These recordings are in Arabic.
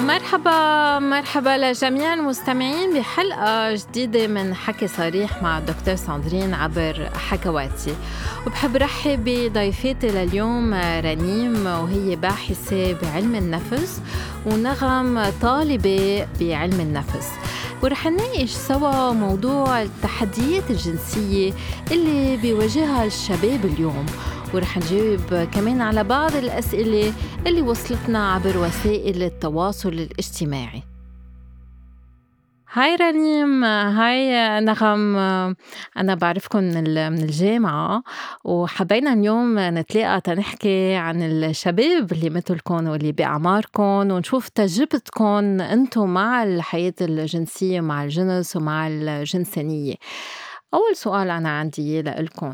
مرحبا مرحبا لجميع المستمعين بحلقة جديدة من حكي صريح مع الدكتور ساندرين عبر حكواتي. وبحب رحب بضيفتي لليوم رنيم وهي باحثة بعلم النفس ونغم طالبة بعلم النفس. ورح نناقش سوا موضوع التحديات الجنسية اللي بيواجهها الشباب اليوم. ورح نجاوب كمان على بعض الأسئلة اللي وصلتنا عبر وسائل التواصل الاجتماعي. هاي رنيم هاي نغم. أنا بعرفكم من الجامعة وحبينا اليوم نتلاقى تنحكي عن الشباب اللي مثلكم واللي بأعماركم ونشوف تجربتكم أنتم مع الحياة الجنسية مع الجنس ومع الجنسانية. أول سؤال أنا عندي لكم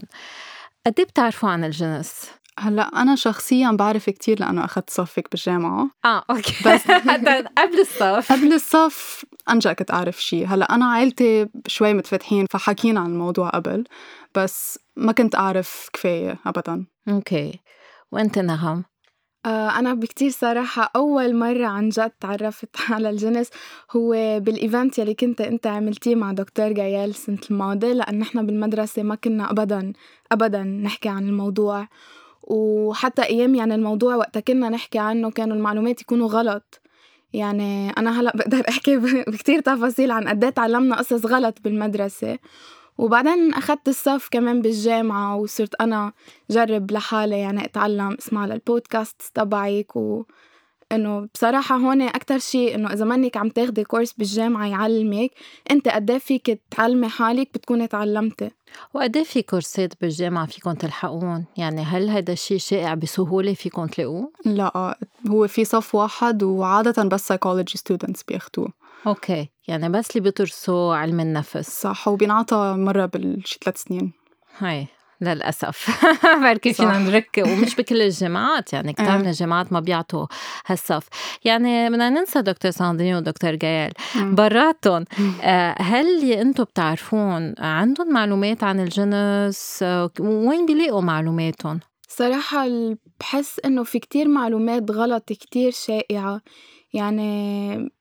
قد إيه بتعرفوا عن الجنس؟ هلأ أنا شخصيا بعرف كتير لأنه أخذت صفك بالجامعة. آه okay. بس قبل الصف. قبل الصف أنجأ كنت أعرف شيء هلأ أنا عائلتي شوي متفتحين فحكينا عن الموضوع قبل بس ما كنت أعرف كفاية ابدا. okay. وأنت نغم آه، أنا بكتير صراحة أول مرة عن جد تعرفت على الجنس هو بالإيفنت يلي كنت أنت عملتيه مع دكتور جايال السنة الماضية لأن نحن بالمدرسة ما كنا أبدا أبدا نحكي عن الموضوع. وحتى أيام يعني الموضوع وقتها كنا نحكي عنه كانوا المعلومات يكونوا غلط. يعني أنا هلأ بقدر أحكي بكتير تفاصيل عن قد إيه تعلمنا قصص غلط بالمدرسة. وبعدين أخدت الصف كمان بالجامعة وصرت أنا جرب لحالي يعني أتعلم أسمع للبودكاست تبعك و إنه بصراحة هون أكتر شيء إنه إذا منك عم تاخدي course بالجامعة يعلمك أنت قد إيه فيك تعلمي حالك بتكوني تعلمتي وقد إيه في كورسات بالجامعة فيكم تلحقون؟ يعني هل هذا الشيء شائع بسهولة فيكم تلاقوه؟ لا هو في صف واحد وعادة بس psychology students بياخدوه okay. يعني بس اللي بيدرسوا علم النفس. صح وبينعطى مرة بالشي ثلاث سنين. هاي للأسف. بركي فينا نرك ومش بكل الجامعات يعني كتير من الجامعات ما بيعطوا هالصف. يعني بدنا ننسى دكتور ساندرين ودكتور جايل. براتهم آه، هل اللي أنتم بتعرفون عندهم معلومات عن الجنس وين بيلاقوا معلوماتهم؟ صراحة بحس إنه في كتير معلومات غلط كتير شائعة. يعني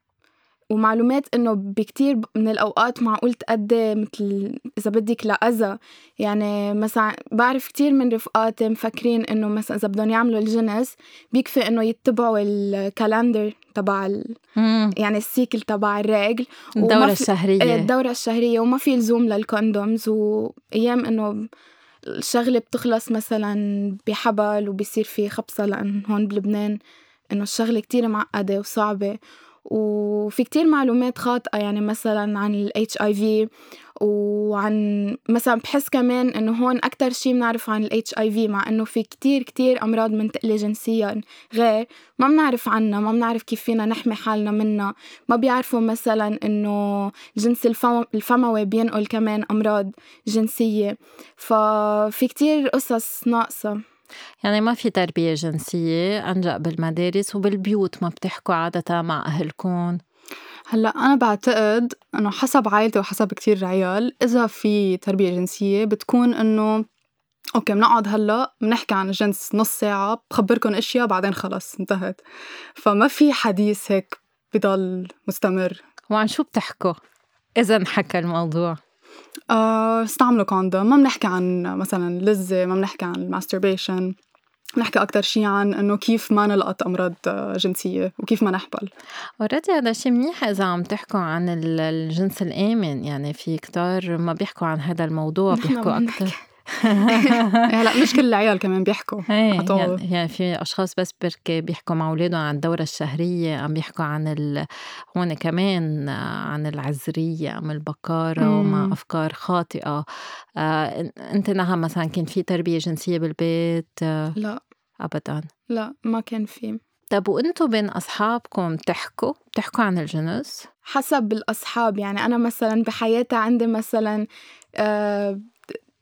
ومعلومات إنه بكتير من الأوقات معقول تأدي مثل إذا بدك لأذى. يعني مثلا بعرف كتير من رفقاتي مفكرين إنه مثلا إذا بدهم يعملوا الجنس بيكفي إنه يتبعوا ال calendar تبع ال... يعني ال cycle تبع الرجل. الدورة الشهرية. إيه، الدورة الشهرية. وما في لزوم لل condoms. وأيام إنه الشغلة بتخلص مثلا بحبل وبيصير في خبصة لأن هون بلبنان إنه الشغلة كتير معقدة وصعبة. وفي كتير معلومات خاطئة يعني مثلا عن ال HIV وعن مثلا بحس كمان إنه هون أكتر شي بنعرف عن ال HIV مع إنه في كتير كتير أمراض منتقلة جنسيا. غير ما بنعرف عنها ما بنعرف كيف فينا نحمي حالنا منها. ما بيعرفوا مثلا إنه الجنس الفموي بينقل كمان أمراض جنسية. ففي كتير قصص ناقصة. يعني ما في تربية جنسية أنجأ بالمدارس وبالبيوت ما بتحكوا عادة مع أهلكم؟ هلأ أنا بعتقد إنه حسب عائلتي وحسب كتير عيال إذا في تربية جنسية بتكون إنه okay بنقعد هلأ بنحكي عن الجنس نص ساعة بخبركم أشياء بعدين خلص انتهت. فما في حديث هيك بضل مستمر. وعن شو بتحكوا إذا انحكى الموضوع؟ آه استعملوا condom. ما بنحكي عن مثلا لذة ما بنحكي عن ال masturbation بنحكي أكتر شيء عن إنه كيف ما نلقط أمراض جنسية وكيف ما نحبل. already هذا شيء منيح إذا عم تحكوا عن الجنس الآمن. يعني في كتار ما بيحكوا عن هذا الموضوع بيحكوا أكتر. هلا مش كل العيال كمان بيحكوا طول. يعني, يعني في أشخاص بس بركي بيحكوا مع أولادهم عن الدورة الشهرية عم بيحكوا عن ال... هون كمان عن العذريه عن البكاره مم. ومع أفكار خاطئة. آه أنت نغم مثلا كان في تربية جنسية بالبيت؟ آه لا. ابدا. لا ما كان في. طب وانتوا بين أصحابكم بتحكوا؟ بتحكوا عن الجنس؟ حسب الأصحاب يعني أنا مثلا بحياتي عندي مثلا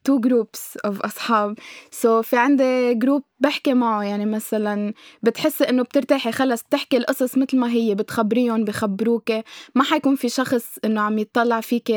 two groups of أصحاب. so so في عندي group بحكي معه يعني مثلا بتحسي إنه بترتاحي خلص بتحكي القصص مثل ما هي بتخبريهم بخبروك ما حيكون في شخص إنه عم يطلع فيك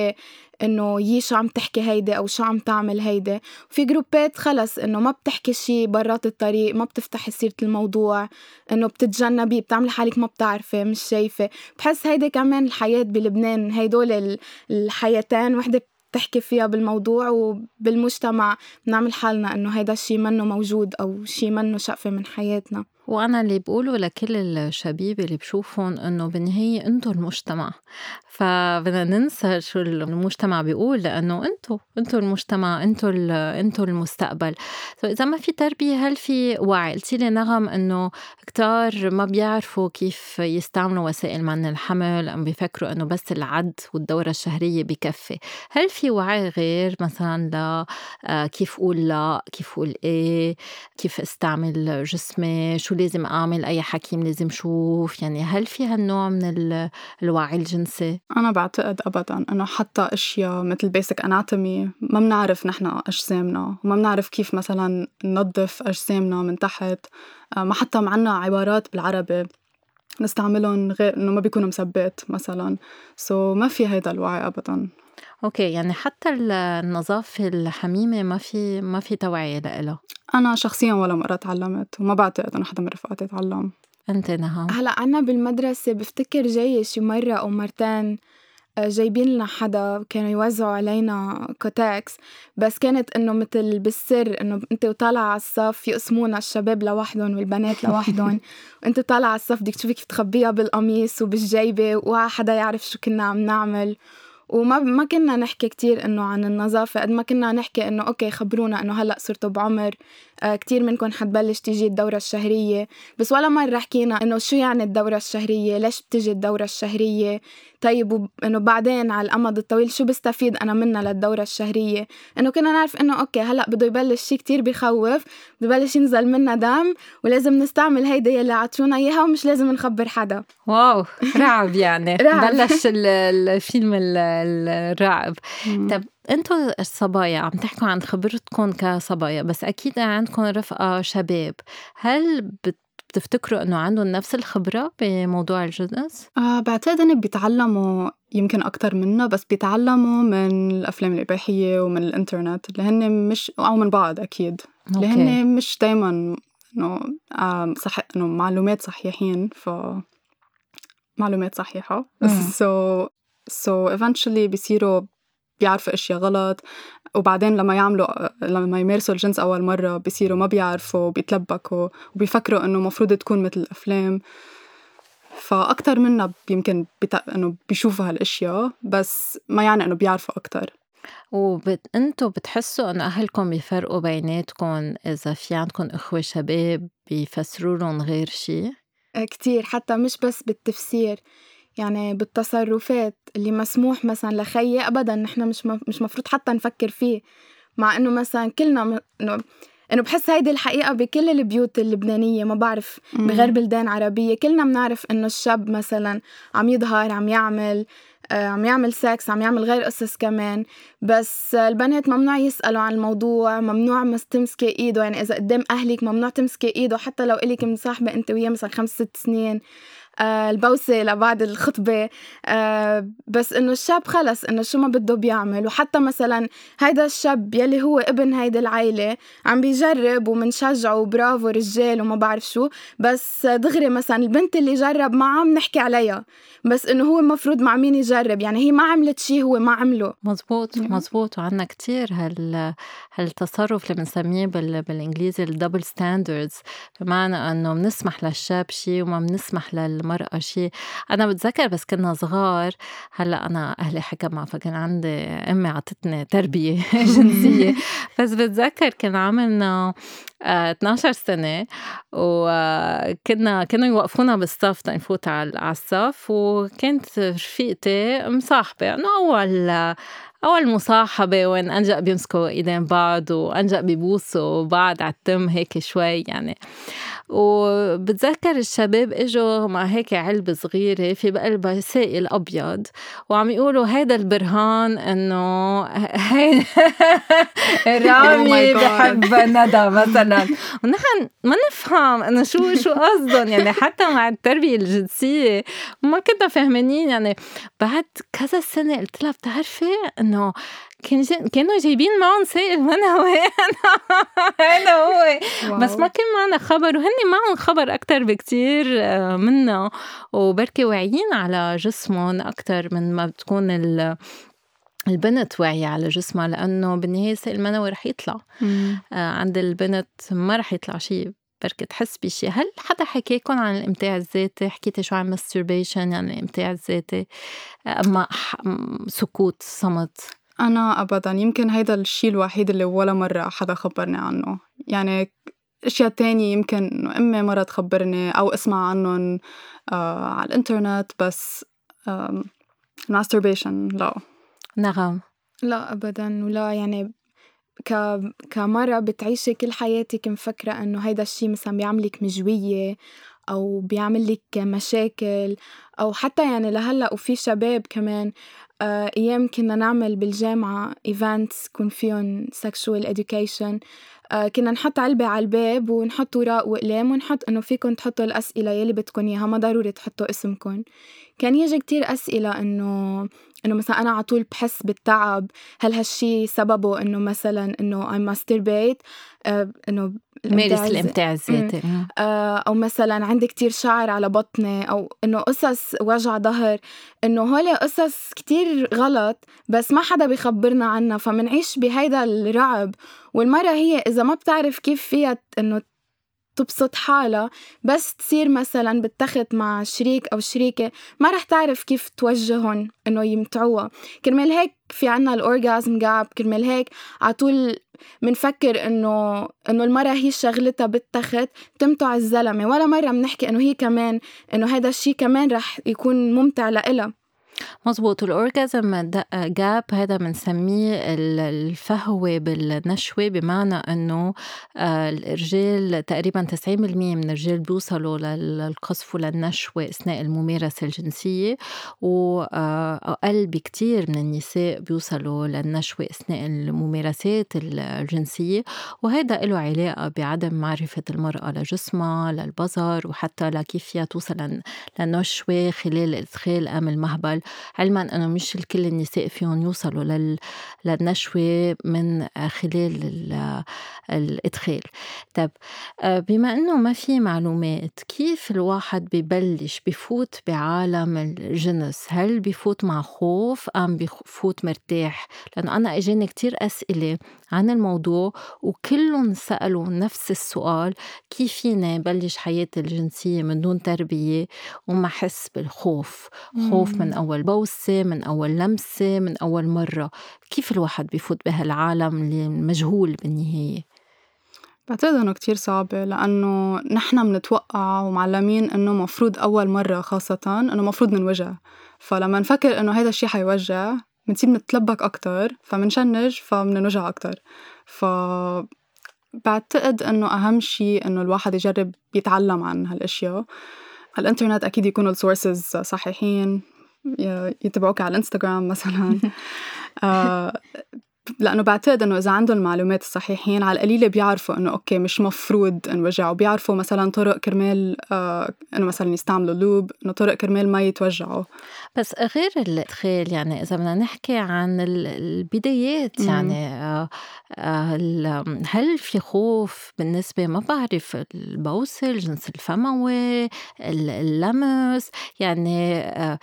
إنه يي شو عم تحكي هيدي أو شو عم تعمل هيدي. في جروبات خلص إنه ما بتحكي شي برات الطريق ما بتفتحي سيرة الموضوع إنه بتتجنبي بتعملي حالك ما بتعرفي مش شايفة. بحس هيدي كمان الحياة بلبنان هيدول الحياتين وحدة تحكي فيها بالموضوع وبالمجتمع بنعمل حالنا إنه هيدا الشي منه موجود أو شي منه شقفة من حياتنا. وأنا اللي بقوله لكل الشبيب اللي بشوفهم إنه بالنهايه أنتم المجتمع. فبدنا ننسى شو المجتمع بيقول لأنه أنتم أنتم المجتمع أنتم أنتم المستقبل. فاذا ما في تربية هل في وعي؟ قلتي لي نغم إنه كتار ما بيعرفوا كيف يستعملوا وسائل منع الحمل أم بيفكروا إنه بس العد والدورة الشهرية بكفي. هل في وعي غير مثلا ل كيف أقول لا كيف أقول إيه كيف أستعمل جسمي شو لازم أعمل؟ أي حكيم لازم شوف؟ يعني هل في هالنوع من الوعي الجنسي؟ أنا بعتقد أبدا إنه حتى أشياء مثل بيسك أناتومي ما بنعرف نحن أجسامنا وما بنعرف كيف مثلا ننظف أجسامنا من تحت. ما حتى معنا عبارات بالعربي نستعملهم غير إنه ما بيكونوا مثبات مثلا. so ما في هيدا الوعي أبدا. okay يعني حتى النظافة الحميمة ما في ما في توعية لإلها. أنا شخصيا ولا مرة تعلمت وما بعتقد إنه حدا من رفقاتي تعلم أنتِ نهى هلا عنا بالمدرسة بفتكر جاي شي مرة أو مرتين جايبين لنا حدا كانوا يوزعوا علينا كوتاكس بس كانت إنه مثل بالسر إنه أنت وطالعه على الصف يقسمونا الشباب لوحدهم والبنات لوحدهم. وانت طالعه على الصف بدك تشوفي كيف تخبيها بالقميص وبالجيبة ولا حدا يعرف شو كنا عم نعمل. وما ما كنا نحكي كتير إنه عن النظافة قد ما كنا نحكي إنه okay خبرونا إنه هلأ صرتوا بعمر آه كتير منكم حتبلش تيجي الدورة الشهرية. بس ولا مرة حكينا إنه شو يعني الدورة الشهرية؟ ليش بتجي الدورة الشهرية؟ طيب إنه بعدين على الأمد الطويل شو بستفيد أنا منها للدورة الشهرية؟ إنه كنا نعرف إنه okay هلأ بده يبلش شي كتير بخوف بده يبلش ينزل منا دم ولازم نستعمل هيدا يلي عطونا إياها ومش لازم نخبر حدا. واو رعب يعني. رعب. بلش الفيلم الرعب. طب أنتوا الصبايا عم تحكوا عن خبرتكم كصبايا بس أكيد عندكم رفقة شباب. هل بت بتفتكروا إنه عندهم نفس الخبرة بموضوع الجنس؟ آه بعتقد إنه بيتعلموا يمكن أكتر منا بس بيتعلموا من الأفلام الإباحية ومن الإنترنت اللي هن مش أو من بعض أكيد اللي. هن مش دايما إنه آه صح إنه معلومات صحيحين ف معلومات صحيحة مم. so so eventually بيصيروا بيعرفوا إشياء غلط وبعدين لما يعملوا لما يمارسوا الجنس أول مرة بيصيروا ما بيعرفوا بيتلبكوا وبيفكروا إنه المفروض تكون مثل الأفلام. فأكتر منا يمكن بتا... إنه بيشوفوا هالإشياء بس ما يعني إنه بيعرفوا أكتر. وبت... إنتوا بتحسوا إنه أهلكم بيفرقوا بيناتكم إذا في عندكم إخوة شباب بيفسروا لهم غير شيء؟ كتير حتى مش بس بالتفسير. يعني بالتصرفات اللي مسموح مثلا لخيي ابدا نحن مش م- مش مفروض حتى نفكر فيه. مع إنه مثلا كلنا م- انه إنه بحس هيدي الحقيقة بكل البيوت اللبنانية ما بعرف بغير بلدان عربية كلنا بنعرف إنه الشاب مثلا عم يظهر عم يعمل آه، عم يعمل سكس عم يعمل غير قصص كمان. بس البنات ممنوع يسألوا عن الموضوع ممنوع مس تمسكي إيده. يعني إذا قدام أهلك ممنوع تمسكي إيده. حتى لو إلك مصاحبه أنت وياه مثلا خمس ست سنين. البوسة لبعد الخطبة. آه بس إنه الشاب خلص إنه شو ما بده بيعمل. وحتى مثلا هيدا الشاب يلي هو ابن هيدي العيلة عم بيجرب ومنشجعه برافو رجال وما بعرف شو. بس دغري مثلا البنت اللي جرب معها بنحكي عليها. بس إنه هو المفروض مع مين يجرب؟ يعني هي ما عملت شي هو ما عمله. مزبوط نعم. مزبوط وعندنا كتير هال هالتصرف اللي بنسميه بال... بالإنجليزي ال double standards بمعنى إنه بنسمح للشاب شيء وما بنسمح المرأة شيء. أنا بتذكر بس كنا صغار هلأ أنا أهلي حكمة فكان عندي أمي عطتني تربية جنسية. بس بتذكر كان عمرنا 12 آه، سنة وكنا كانوا يوقفونا بالصف تنفوت على الصف وكانت رفيقتي مصاحبة إنه أول أول مصاحبة وين أنجأ بيمسكوا إيدين بعض وأنجأ بيبوسوا بعض على التم هيك شوي يعني. وبتذكر الشباب إجوا مع هيك علبة صغيرة في بقلبها سائل أبيض وعم يقولوا هيدا البرهان إنه رامي oh بحب ندى مثلا. ونحن ما نفهم إنه شو شو قصدهم يعني. حتى مع التربية الجنسية ما كنا فاهمانين يعني. بعد كذا سنة قلت لها بتعرفي إنه كانوا جايبين معهم سائل منوي هذا هو بس ما كان معنا خبر وهن معهم خبر أكتر بكتير آه، منا وبركي واعيين على جسمهم أكتر من ما بتكون ال البنت واعية على جسمها لأنه بالنهاية السائل المنوي رح يطلع آه عند البنت ما رح يطلع شيء بركي تحس بشي هل حدا حكيكم عن الإمتاع الذاتي؟ حكيتي شو عن masturbation يعني الإمتاع الذاتي أما سكوت صمت؟ أنا أبدا. يمكن هيدا الشي الوحيد اللي ولا مرة حدا خبرني عنه. يعني أشياء تانية يمكن إنه أمي مرة تخبرني أو أسمع عنهم آه على الإنترنت بس masturbation لا. نعم. لا ابدا. ولا يعني ك... كمرة بتعيشي كل حياتك مفكرة إنه هيدا الشي مثلا بيعملك مجوية أو بيعمل لك مشاكل أو حتى يعني لهلأ وفي شباب كمان آه، أيام كنا نعمل بالجامعة ايفنتس يكون فيهم sexual education آه، كنا نحط علبة على الباب ونحط وراق وأقلام ونحط إنه فيكم تحطوا الأسئلة يلي بدكم إياها ما ضروري تحطوا اسمكم كان يجي كتير أسئلة إنه إنه مثلا أنا على طول بحس بالتعب هل هالشي سببه إنه مثلا إنه I masturbate آه إنه مارس الامتاع الذاتي آه. أو مثلا عندي كتير شعر على بطني أو إنه قصص وجع ظهر إنه هول قصص كتير غلط بس ما حدا بيخبرنا عنها فمنعيش بهيدا الرعب. والمرة هي إذا ما بتعرف كيف فيها إنه تبسط حالها بس تصير مثلا بالتخت مع شريك أو شريكة ما رح تعرف كيف توجههم إنه يمتعوها. كرمال هيك في عنا الأورجازم جاب كرمال هيك عطول منفكر إنه إنه المرة هي شغلتها بالتخت تمتع الزلمة. ولا مرة بنحكي إنه هي كمان إنه هذا الشي كمان رح يكون ممتع لإلها. مزبوط الأورجازم جاب هذا بنسميه الفهوة بالنشوة بمعنى إنه آه، الرجال تقريبا 90% من الرجال بيوصلوا للقصف وللنشوة أثناء الممارسة الجنسية وأقل بكتير من النساء بيوصلوا للنشوة أثناء الممارسات الجنسية. وهذا له علاقة بعدم معرفة المرأة لجسمها للبظر وحتى لكيف توصل للنشوة خلال إدخال أم المهبل. علما أنه مش الكل النساء فيهم يوصلوا لل... للنشوة من خلال الإدخال. طب آه، بما أنه ما في معلومات كيف الواحد ببلش بفوت بعالم الجنس؟ هل بفوت مع خوف أم بفوت مرتاح؟ لأنه أنا إجاني كتير أسئلة عن الموضوع وكلهم سألوا نفس السؤال كيف فينا بلش حياتي الجنسية من دون تربية وما حس بالخوف؟ خوف من أول بوسة من أول لمسة من أول مرة. كيف الواحد بفوت بهالعالم المجهول بالنهاية؟ بعتقد إنه كتير صعبة لأنه نحن بنتوقع ومعلمين إنه مفروض أول مرة خاصة إنه مفروض ننوجع. فلما نفكر إنه هيدا الشي حيوجع بنصير نتلبك أكتر فمنشنج فمنوجع أكتر. ف بعتقد إنه أهم شيء إنه الواحد يجرب يتعلم عن هالأشياء. على الإنترنت أكيد يكونوا ال sources صحيحين. يتبعوك على الانستغرام مثلا آه، لأنه بعتقد إنه إذا عندهم المعلومات الصحيحين على القليله بيعرفوا إنه okay مش مفروض انوجعوا بيعرفوا مثلا طرق كرمال آه إنه مثلا يستعملوا lube إنه طرق كرمال ما يتوجعوا. بس غير الإدخال يعني إذا بدنا نحكي عن البدايات يعني آه آه هل في خوف بالنسبة ما بعرف البوسه الجنس الفموي اللمس؟ يعني آه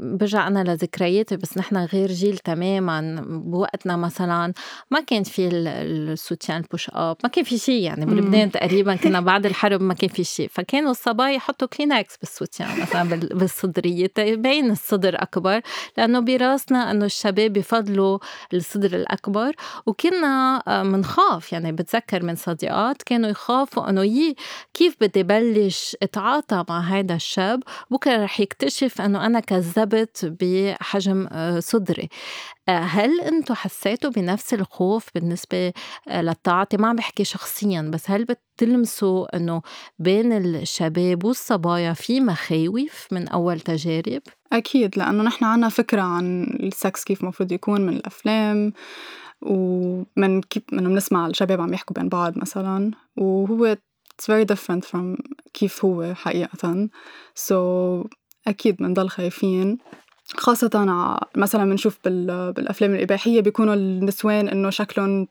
برجع أنا لذكرياتي بس نحن غير جيل تماما بوقتنا مثلا ما كان في ال soutien ال push up ما كان في شيء يعني بلبنان تقريبا كنا بعد الحرب ما كان في شيء. فكانوا الصبايا يحطوا كلينكس بالسوتيان مثلا بالصدرية. تبين الصدر أكبر لأنه براسنا إنه الشباب بفضلوا الصدر الأكبر. وكنا بنخاف يعني بتذكر من صديقات كانوا يخافوا إنه يي كيف بدي بلش أتعاطى مع هذا الشاب. بكرة رح يكتشف إنه أنا كذبت بحجم آه، صدري. آه، هل أنتم حسيتوا بنفس الخوف بالنسبة آه، للتعاطي؟ ما عم بحكي شخصيا بس هل بتلمسوا إنه بين الشباب والصبايا في مخاوف من أول تجارب؟ أكيد لأنه نحن عنا فكرة عن السكس كيف المفروض يكون من الأفلام ومن كيف من بنسمع الشباب عم يحكوا بين بعض مثلا وهو it's very different from كيف هو حقيقة. So أكيد بنضل خايفين. خاصة مثلا بنشوف بالأفلام الإباحية بيكونوا النسوان إنه شكلهم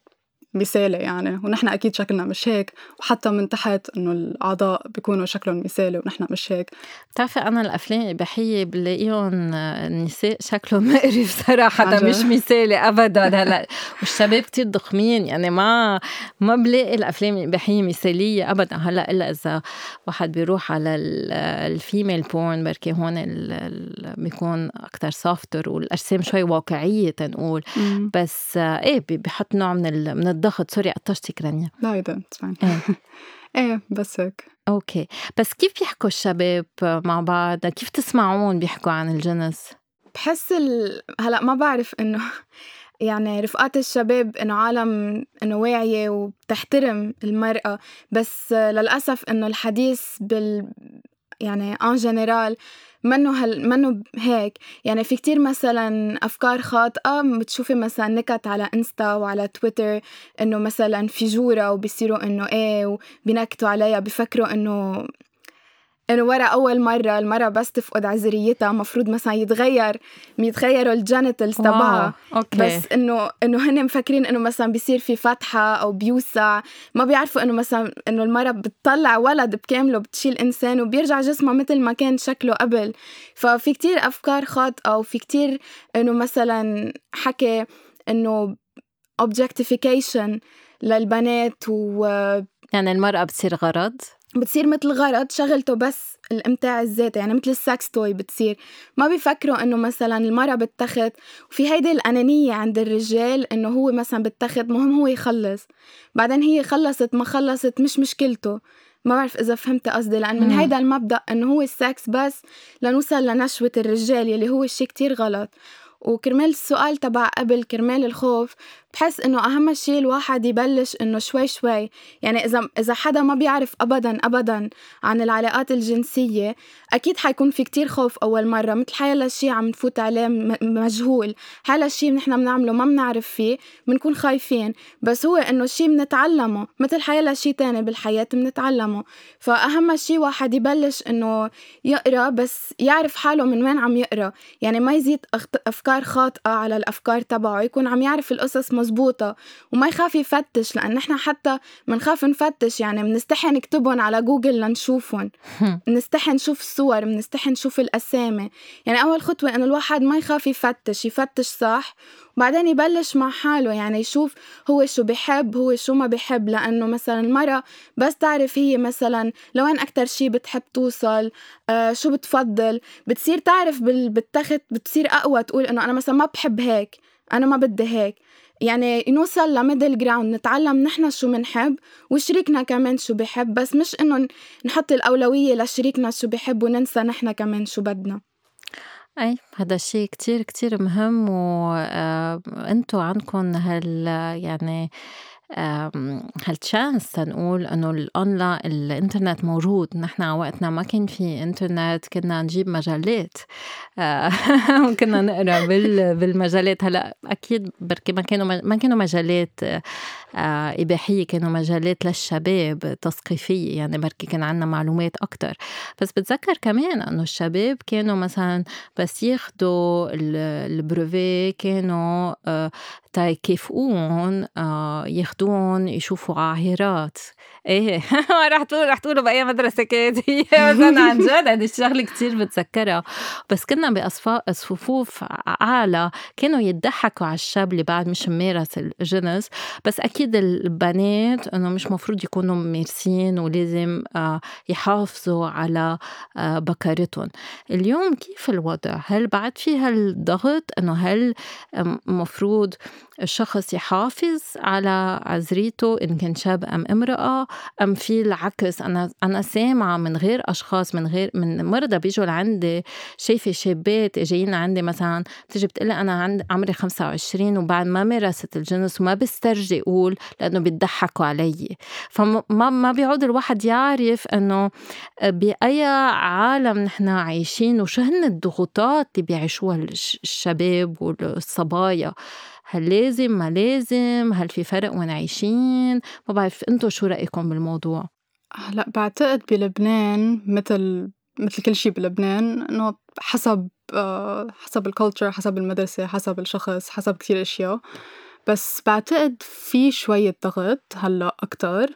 مثالي يعني ونحن أكيد شكلنا مش هيك وحتى من تحت إنه الأعضاء بيكونوا شكلهم مثالي ونحن مش هيك. بتعرفي أنا الأفلام الإباحية بلاقيهم النساء شكلهم مقرف صراحة مش مثالي أبدا هلا والشباب كتير ضخمين يعني ما ما بلاقي الأفلام الإباحية مثالية أبدا. هلأ إلا إذا واحد بيروح على ال female porn بركي هون بيكون أكتر softer والأجسام شوي واقعية تنقول. بس إيه بحط نوع من من الضغط. sorry قطشتك رانيا لا إذا إيه. إيه بس هيك. okay. بس كيف بيحكوا الشباب مع بعض؟ كيف تسمعون بيحكوا عن الجنس؟ بحس ال... هلأ ما بعرف إنه يعني رفقات الشباب إنه عالم إنه واعية وبتحترم المرأة بس للأسف إنه الحديث بال يعني en général منه هل منه هيك. يعني في كتير مثلا أفكار خاطئه بتشوفي مثلا نكت على إنستا وعلى تويتر إنه مثلا في جورة وبيصيروا إنه إيه وبينكتوا عليها بفكروا إنه إنه ورا أول مرة المرة بس تفقد عذريتها مفروض مثلا يتغير يتغيروا الجينيتالز تبعها. بس إنه إنه هن مفكرين إنه مثلا بيصير في فتحة أو بيوسع. ما بيعرفوا إنه مثلا إنه المرة بتطلع ولد بكامله بتشيل إنسان وبيرجع جسمها مثل ما كان شكله قبل. ففي كتير أفكار خاطئة وفي كتير إنه مثلا حكي إنه objectification للبنات و يعني المرأة بتصير غرض؟ بتصير مثل غرض شغلته بس الإمتاع الذاتي يعني مثل ال sex toy بتصير. ما بيفكروا إنه مثلا المرأة بتخت وفي هيدي الأنانية عند الرجال إنه هو مثلا بتخت مهم هو يخلص. بعدين هي خلصت ما خلصت مش مشكلته. ما بعرف إذا فهمت قصدي لأن من هيدا المبدأ إنه هو السكس بس لنوصل لنشوة الرجال يلي هو شيء كتير غلط. وكرمال السؤال تبع قبل كرمال الخوف بحس إنه أهم شيء الواحد يبلش إنه شوي شوي. يعني إذا إذا حدا ما بيعرف ابدا ابدا عن العلاقات الجنسية أكيد حيكون في كتير خوف أول مرة مثل حيلا شيء عم نفوت عليه مجهول. حيلا شيء نحن بنعمله ما بنعرف فيه بنكون خايفين. بس هو إنه شيء بنتعلمه مثل حيلا شيء تاني بالحياة بنتعلمه. فأهم شيء واحد يبلش إنه يقرأ بس يعرف حاله من وين عم يقرأ. يعني ما يزيد أفكار خاطئة على الأفكار تبعه يكون عم يعرف القصص مزبوطة وما يخاف يفتش لأن نحن حتى بنخاف نفتش. يعني بنستحي نكتبهم على جوجل لنشوفهم. بنستحي نشوف الصور بنستحي نشوف الأسامي. يعني أول خطوة إنه الواحد ما يخاف يفتش يفتش صح وبعدين يبلش مع حاله. يعني يشوف هو شو بحب هو شو ما بحب. لأنه مثلا المرأة بس تعرف هي مثلا لوين أكتر شي بتحب توصل آه شو بتفضل. بتصير تعرف بالتخت بتصير أقوى تقول إنه أنا مثلا ما بحب هيك أنا ما بدي هيك. يعني نوصل ل middle ground نتعلم نحن شو بنحب وشريكنا كمان شو بحب بس مش إنه نحط الأولوية لشريكنا شو بحب وننسى نحن كمان شو بدنا. أي هذا الشيء كتير كتير مهم وانتو آه، عندكم هال يعني هال chance تنقول إنه الاونلاين الإنترنت موجود؟ نحن وقتنا ما كان في إنترنت كنا نجيب مجلات. آه، كنا نقرأ بالمجلات. هلأ أكيد بركي ما كانوا ما كانوا مجلات آه، إباحية كانوا مجلات للشباب تثقيفية. يعني بركي كان عنا معلومات أكتر. بس بتذكر كمان أنه الشباب كانوا مثلا بس ياخدوا ال brevet كانوا آه، تيكافئون ياخدون يشوفوا عاهرات. إيه رح تقول رح تقولوا بأي مدرسة كانت هي. بس أنا عن جد هذه الشغله كثير بتذكرها. بس كنا بصفوف أعلى كانوا يضحكوا على الشاب اللي بعد مش ممارس الجنس بس أكيد البنات إنه مش مفروض يكونوا ممارسين ولازم آه، يحافظوا على آه، بكرتهم اليوم كيف الوضع؟ هل بعد في هالضغط إنه هل مفروض الشخص يحافظ على عذريته إن كان شاب أم امرأة أم في العكس أنا أنا سامعة من غير أشخاص من غير من مرضى بيجوا لعندي شايفة شابات جايين عندي مثلا بتيجي بتقلي أنا عند عمري 25 وبعد ما مارست الجنس وما بسترجي أقول لأنه بيضحكوا علي. فما ما بيعود الواحد يعرف إنه بأي عالم نحن عايشين وشو هن الضغوطات اللي بيعيشوها الشباب والصبايا. هل لازم؟ ما لازم؟ هل في فرق وين عايشين؟ ما بعرف أنتم شو رأيكم بالموضوع؟ هلا بعتقد بلبنان مثل مثل كل شيء بلبنان إنه حسب آه، حسب الكالتشر حسب المدرسة حسب الشخص حسب كتير أشياء. بس بعتقد في شوية ضغط هلأ أكتر.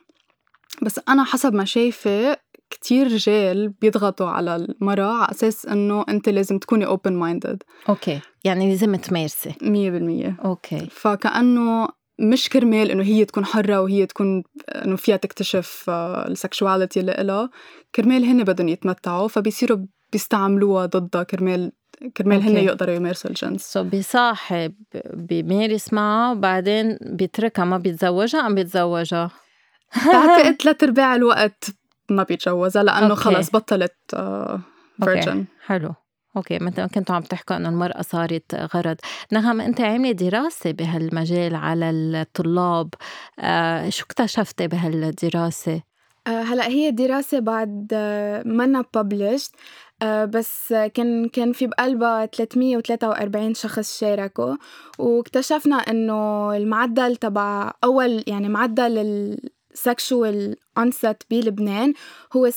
بس أنا حسب ما شايفة كتير رجال بيضغطوا على المرأة على أساس إنه أنت لازم تكوني open minded okay. يعني لازم تمارسي. مية بالمية. okay. فكأنه مش كرمال إنه هي تكون حرة وهي تكون إنه فيها تكتشف آه، ال sexuality اللي إلها. كرمال هن بدهم يتمتعوا فبيصيروا بيستعملوها ضدها كرمال كرمال هن يقدروا يمارسوا الجنس. so بيصاحب بيمارس معها وبعدين بيتركها ما بيتزوجها أم بيتزوجها؟ بعتقد ثلاث أرباع الوقت ما بيتجوزها لأنه خلص بطلت virgin آه، حلو. okay مثل ما كنتوا عم تحكوا إنه المرأة صارت غرض. نغم أنت عاملة دراسة بهالمجال على الطلاب. آه شو اكتشفتي بهالدراسة؟ آه هلأ هي دراسة بعد آه منا ببلشت آه بس كان كان في بقلبها 343 شخص شاركوا. واكتشفنا إنه المعدل تبع أول يعني معدل sexual onset بلبنان هو 17.7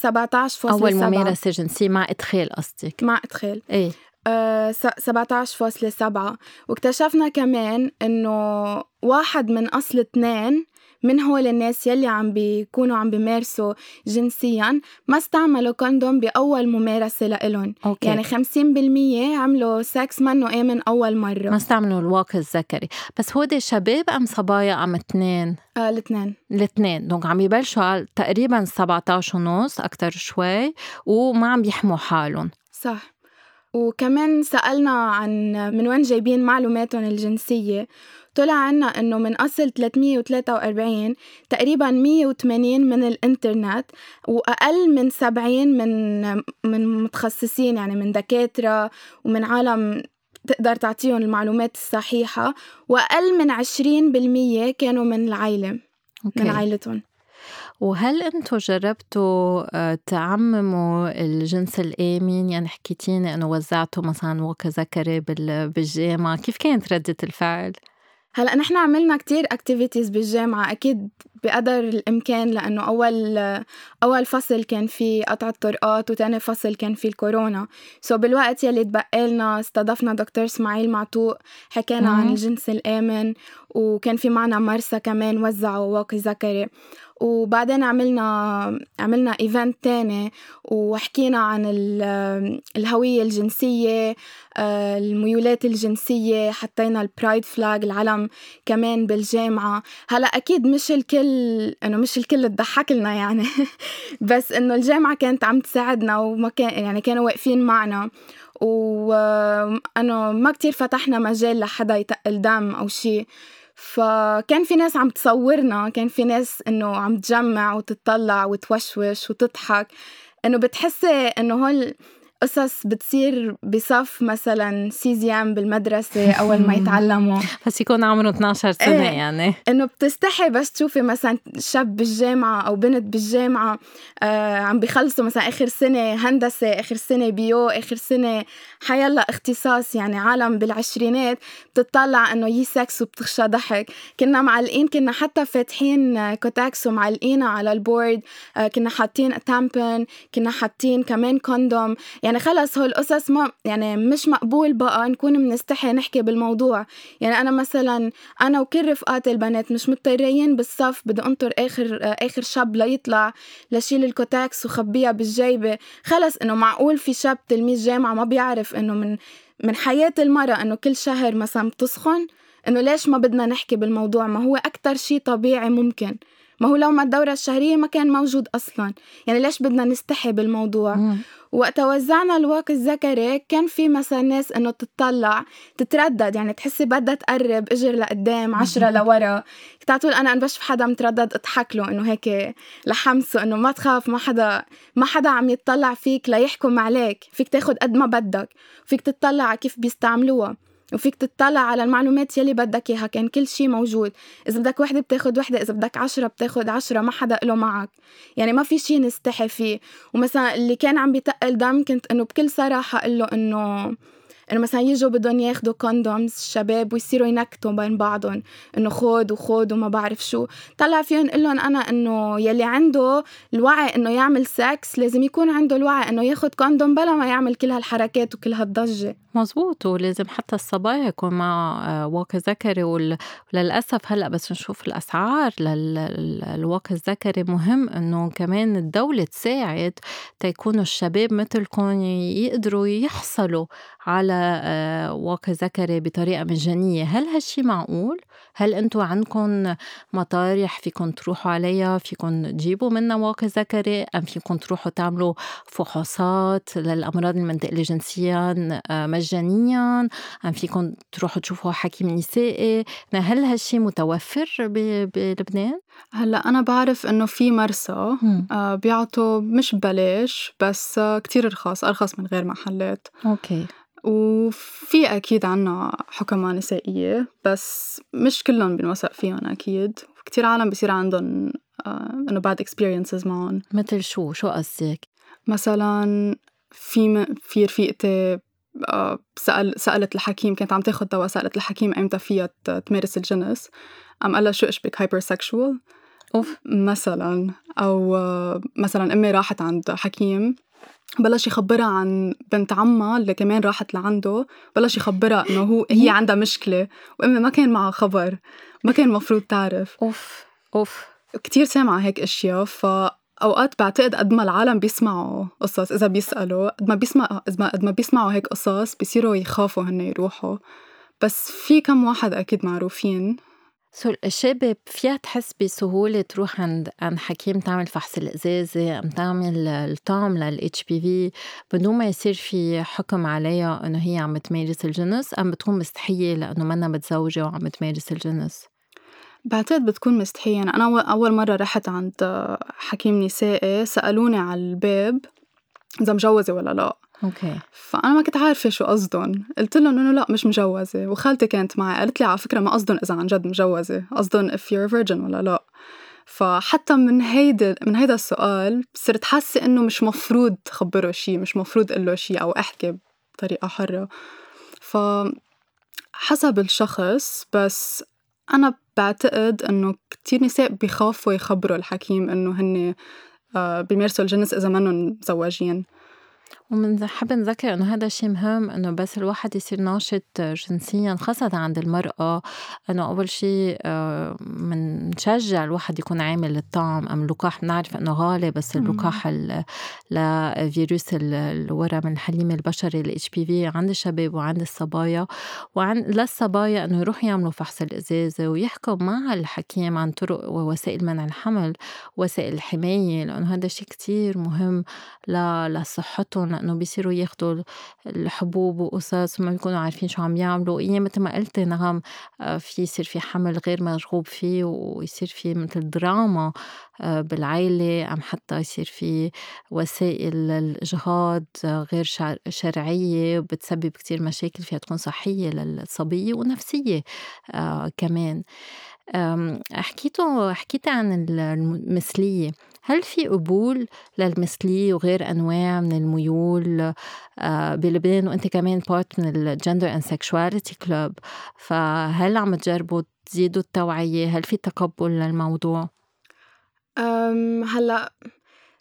أول ممارسة جنسية مع إدخال قصدك. مع إدخال إيه آه 17.7 واكتشفنا كمان إنه واحد من أصل اثنين من هول الناس يلي عم بيكونوا عم بيمارسوا جنسيا ما استعملوا condom بأول ممارسة لإلهم. okay. يعني 50% عملوا سكس منه آمن أول مرة. ما استعملوا الواقي الذكري. بس هو دي شباب أم صبايا أم اثنين؟ آه الاثنين. الاثنين. donc عم يبلشوا تقريبا 17 ونص أكتر شوي وما عم يحموا حالهم. صح. وكمان سألنا عن من وين جايبين معلوماتهم الجنسية طلع عنا إنه من أصل 343 تقريبا 180 من الإنترنت وأقل من 70 من من متخصصين يعني من دكاترة ومن عالم تقدر تعطيهم المعلومات الصحيحة وأقل من 20% كانوا من العائلة okay. من عائلتهم وهل أنتم جربتوا آه، تعمموا الجنس الآمن؟ يعني حكيتيني إنه وزعتوا مثلا واقي ذكري بالجامعة. كيف كانت ردة الفعل؟ هلأ نحن عملنا كتير activities بالجامعة أكيد بقدر الإمكان لأنه أول أول فصل كان في قطع الطرقات وتاني فصل كان في الكورونا. so بالوقت يلي تبقى لنا استضفنا دكتور إسماعيل معطوق حكينا عن الجنس الآمن وكان في معنا مرسى كمان وزعوا واقي ذكري. وبعدين عملنا عملنا event تاني وحكينا عن الهوية الجنسية آه، الميولات الجنسية حطينا ال pride flag العلم كمان بالجامعة. هلا أكيد مش الكل إنه مش الكل تضحك لنا يعني. بس إنه الجامعة كانت عم تساعدنا وما كان يعني كانوا واقفين معنا. وأنه ما كتير فتحنا مجال لحدا يتقل دم أو شي. فكان في ناس عم تصورنا كان في ناس إنه عم تجمع وتطلع وتوشوش وتضحك إنه بتحسي إنه هول قصص بتصير بصف مثلا سيزيام بالمدرسة أول ما يتعلموا. بس يكون عمره 12 سنة إيه. يعني. إنه بتستحي بس تشوفي مثلا شاب بالجامعة أو بنت بالجامعة آه عم بيخلصوا مثلا آخر سنة هندسة آخر سنة bio آخر سنة حيلا اختصاص يعني عالم بالعشرينات بتطلع إنه يي سكس وبتغشى ضحك. كنا معلقين كنا حتى فاتحين Kotex ومعلقينها على ال board آه كنا حاطين tampon كنا حاطين كمان condom. يعني خلص هو القصص ما يعني مش مقبول بقى نكون بنستحي نحكي بالموضوع. يعني أنا مثلا أنا وكل رفقاتي البنات مش مضطرين بالصف بدي أنطر آخر آخر شاب ليطلع لشيل الكوتاكس وخبيها بالجيبة. خلص إنه معقول في شاب تلميذ جامعة ما بيعرف إنه من من حياة المرأة إنه كل شهر مثلا بتسخن؟ إنه ليش ما بدنا نحكي بالموضوع؟ ما هو أكتر شيء طبيعي ممكن. ما هو لو ما الدورة الشهرية ما كان موجود أصلا. يعني ليش بدنا نستحي بالموضوع؟ وقت وزعنا الواقي الذكري كان في مثلا ناس إنه تطلع تتردد. يعني تحسي بدها تقرب إجر لقدام عشرة لورا. كنت تقول أنا بشوف حدا متردد أضحك له إنه هيك لحمسه إنه ما تخاف ما حدا ما حدا عم يتطلع فيك ليحكم عليك. فيك تاخد قد ما بدك. فيك تطلع على كيف بيستعملوها. وفيك تطلع على المعلومات يلي بدك إياها كان كل شيء موجود. إذا بدك وحدة بتاخد وحدة إذا بدك عشرة بتاخد عشرة ما حدا له معك. يعني ما في شيء نستحي فيه. ومثلا اللي كان عم بيتقل دم كنت إنه بكل صراحة أقول له إنه إنه مثلا يجوا بدهم ياخذوا كوندومز الشباب ويصيروا ينكتوا بين بعضهم. إنه خود وخود وما بعرف شو. طلع فيهم نقول لهم أنا إنه يلي عنده الوعي إنه يعمل سكس لازم يكون عنده الوعي إنه ياخذ كوندوم بلا ما يعمل كل هالحركات وكل هالضجة. مزبوط ولازم حتى الصبايا يكون مع آه، واقي ذكري وللأسف هلأ بس نشوف الأسعار للواقي الذكري مهم إنه كمان الدولة تساعد تيكونوا الشباب مثلكم يقدروا يحصلوا على آه، واقي ذكري بطريقة مجانية. هل هالشي معقول؟ هل أنتم عندكم مطارح فيكم تروحوا عليها؟ فيكم تجيبوا منها واقي ذكري؟ أم فيكم تروحوا تعملوا فحوصات للأمراض المنتقله جنسيا آه، مجانيا ام فيكم تروحوا تشوفوا حكيم نسائي. هل هالشي متوفر بلبنان؟ هلأ أنا بعرف إنه في مرسى آه بيعطوا مش ببلاش بس آه كتير رخاص أرخص من غير محلات. okay. وفي أكيد عنا حكماء نسائية بس مش كلهم بنوثق فيهم أكيد. كتير عالم بصير عندهم آه إنه bad experiences معهم. مثل شو؟ شو قصدك؟ مثلا في في رفيقتي سأل سألت الحكيم كانت عم تاخذ دواء سألت الحكيم إمتى فيها تمارس الجنس. قام قال لها شو اشبك hypersexual أوف. مثلا. أو مثلا أمي راحت عند حكيم بلش يخبرها عن بنت عمها اللي كمان راحت لعنده بلش يخبرها إنه هو هي عندها مشكلة. وأمي ما كان معها خبر ما كان المفروض تعرف. أوف. أوف. كتير سامعة هيك أشياء فاوقات بعتقد قد ما العالم بيسمعوا قصص إذا بيسألوا قد ما بيسمع قد ما بيسمعوا هيك قصص بيصيروا يخافوا هن يروحوا بس في كم واحد أكيد معروفين so الشباب فيها تحس بسهولة تروح عند عند حكيم تعمل فحص الإزازة أم تعمل الطعم لل HPV بدون ما يصير في حكم عليها إنه هي عم تمارس الجنس أم بتكون مستحية لأنه منا متزوجة وعم تمارس الجنس؟ بعتقد بتكون مستحية. يعني أنا أول مرة رحت عند حكيم نسائي سألوني على الباب إذا مجوزة ولا لأ. أوكي. فأنا ما كنت عارفة شو قصدهم. قلت لهم إنه لا مش مجوزة. وخالتي كانت معي. قالت لي على فكرة ما قصدهم إذا عن جد مجوزة. قصدهم if you're a virgin ولا لا. فحتى من هيدا من هيدا السؤال صرت حاسة إنه مش مفروض خبره شيء مش مفروض أقول له شيء أو أحكي بطريقة حرة. ف حسب الشخص بس أنا بعتقد إنه كتير نساء بيخافوا يخبروا الحكيم إنه هن آه، بيمارسوا الجنس إذا منهم مزوجين ومنحب نذكر إنه هذا الشيء مهم إنه بس الواحد يصير ناشط جنسيا خاصة عند المرأة. إنه أول شيء بنشجع آه، الواحد يكون عامل الطعم أم اللقاح بنعرف إنه غالي بس اللقاح لفيروس الورم الحليمي البشري ال HPV عند الشباب وعند الصبايا. وعن للصبايا إنه يروحوا يعملوا فحص القزازة ويحكوا مع الحكيم عن طرق ووسائل منع الحمل وسائل الحماية. لأنه هذا الشيء كتير مهم لصحتهم. لأنه بيصيروا ياخدوا الحبوب وقصص وما بيكونوا عارفين شو عم يعملوا. إيه مثل ما قلتي نعم آه، في يصير في حمل غير مرغوب فيه ويصير في مثل دراما آه، بالعيلة. أم حتى يصير في وسائل الإجهاض غير شرعية وبتسبب كتير مشاكل فيها تكون صحية للصبية ونفسية آه، كمان. حكيتوا حكيتي عن المثلية. هل في قبول للمثلية وغير أنواع من الميول آه، بلبنان وأنت كمان part من ال gender and sexuality club فهل عم تجربوا تزيدوا التوعية؟ هل في تقبل للموضوع؟ هلأ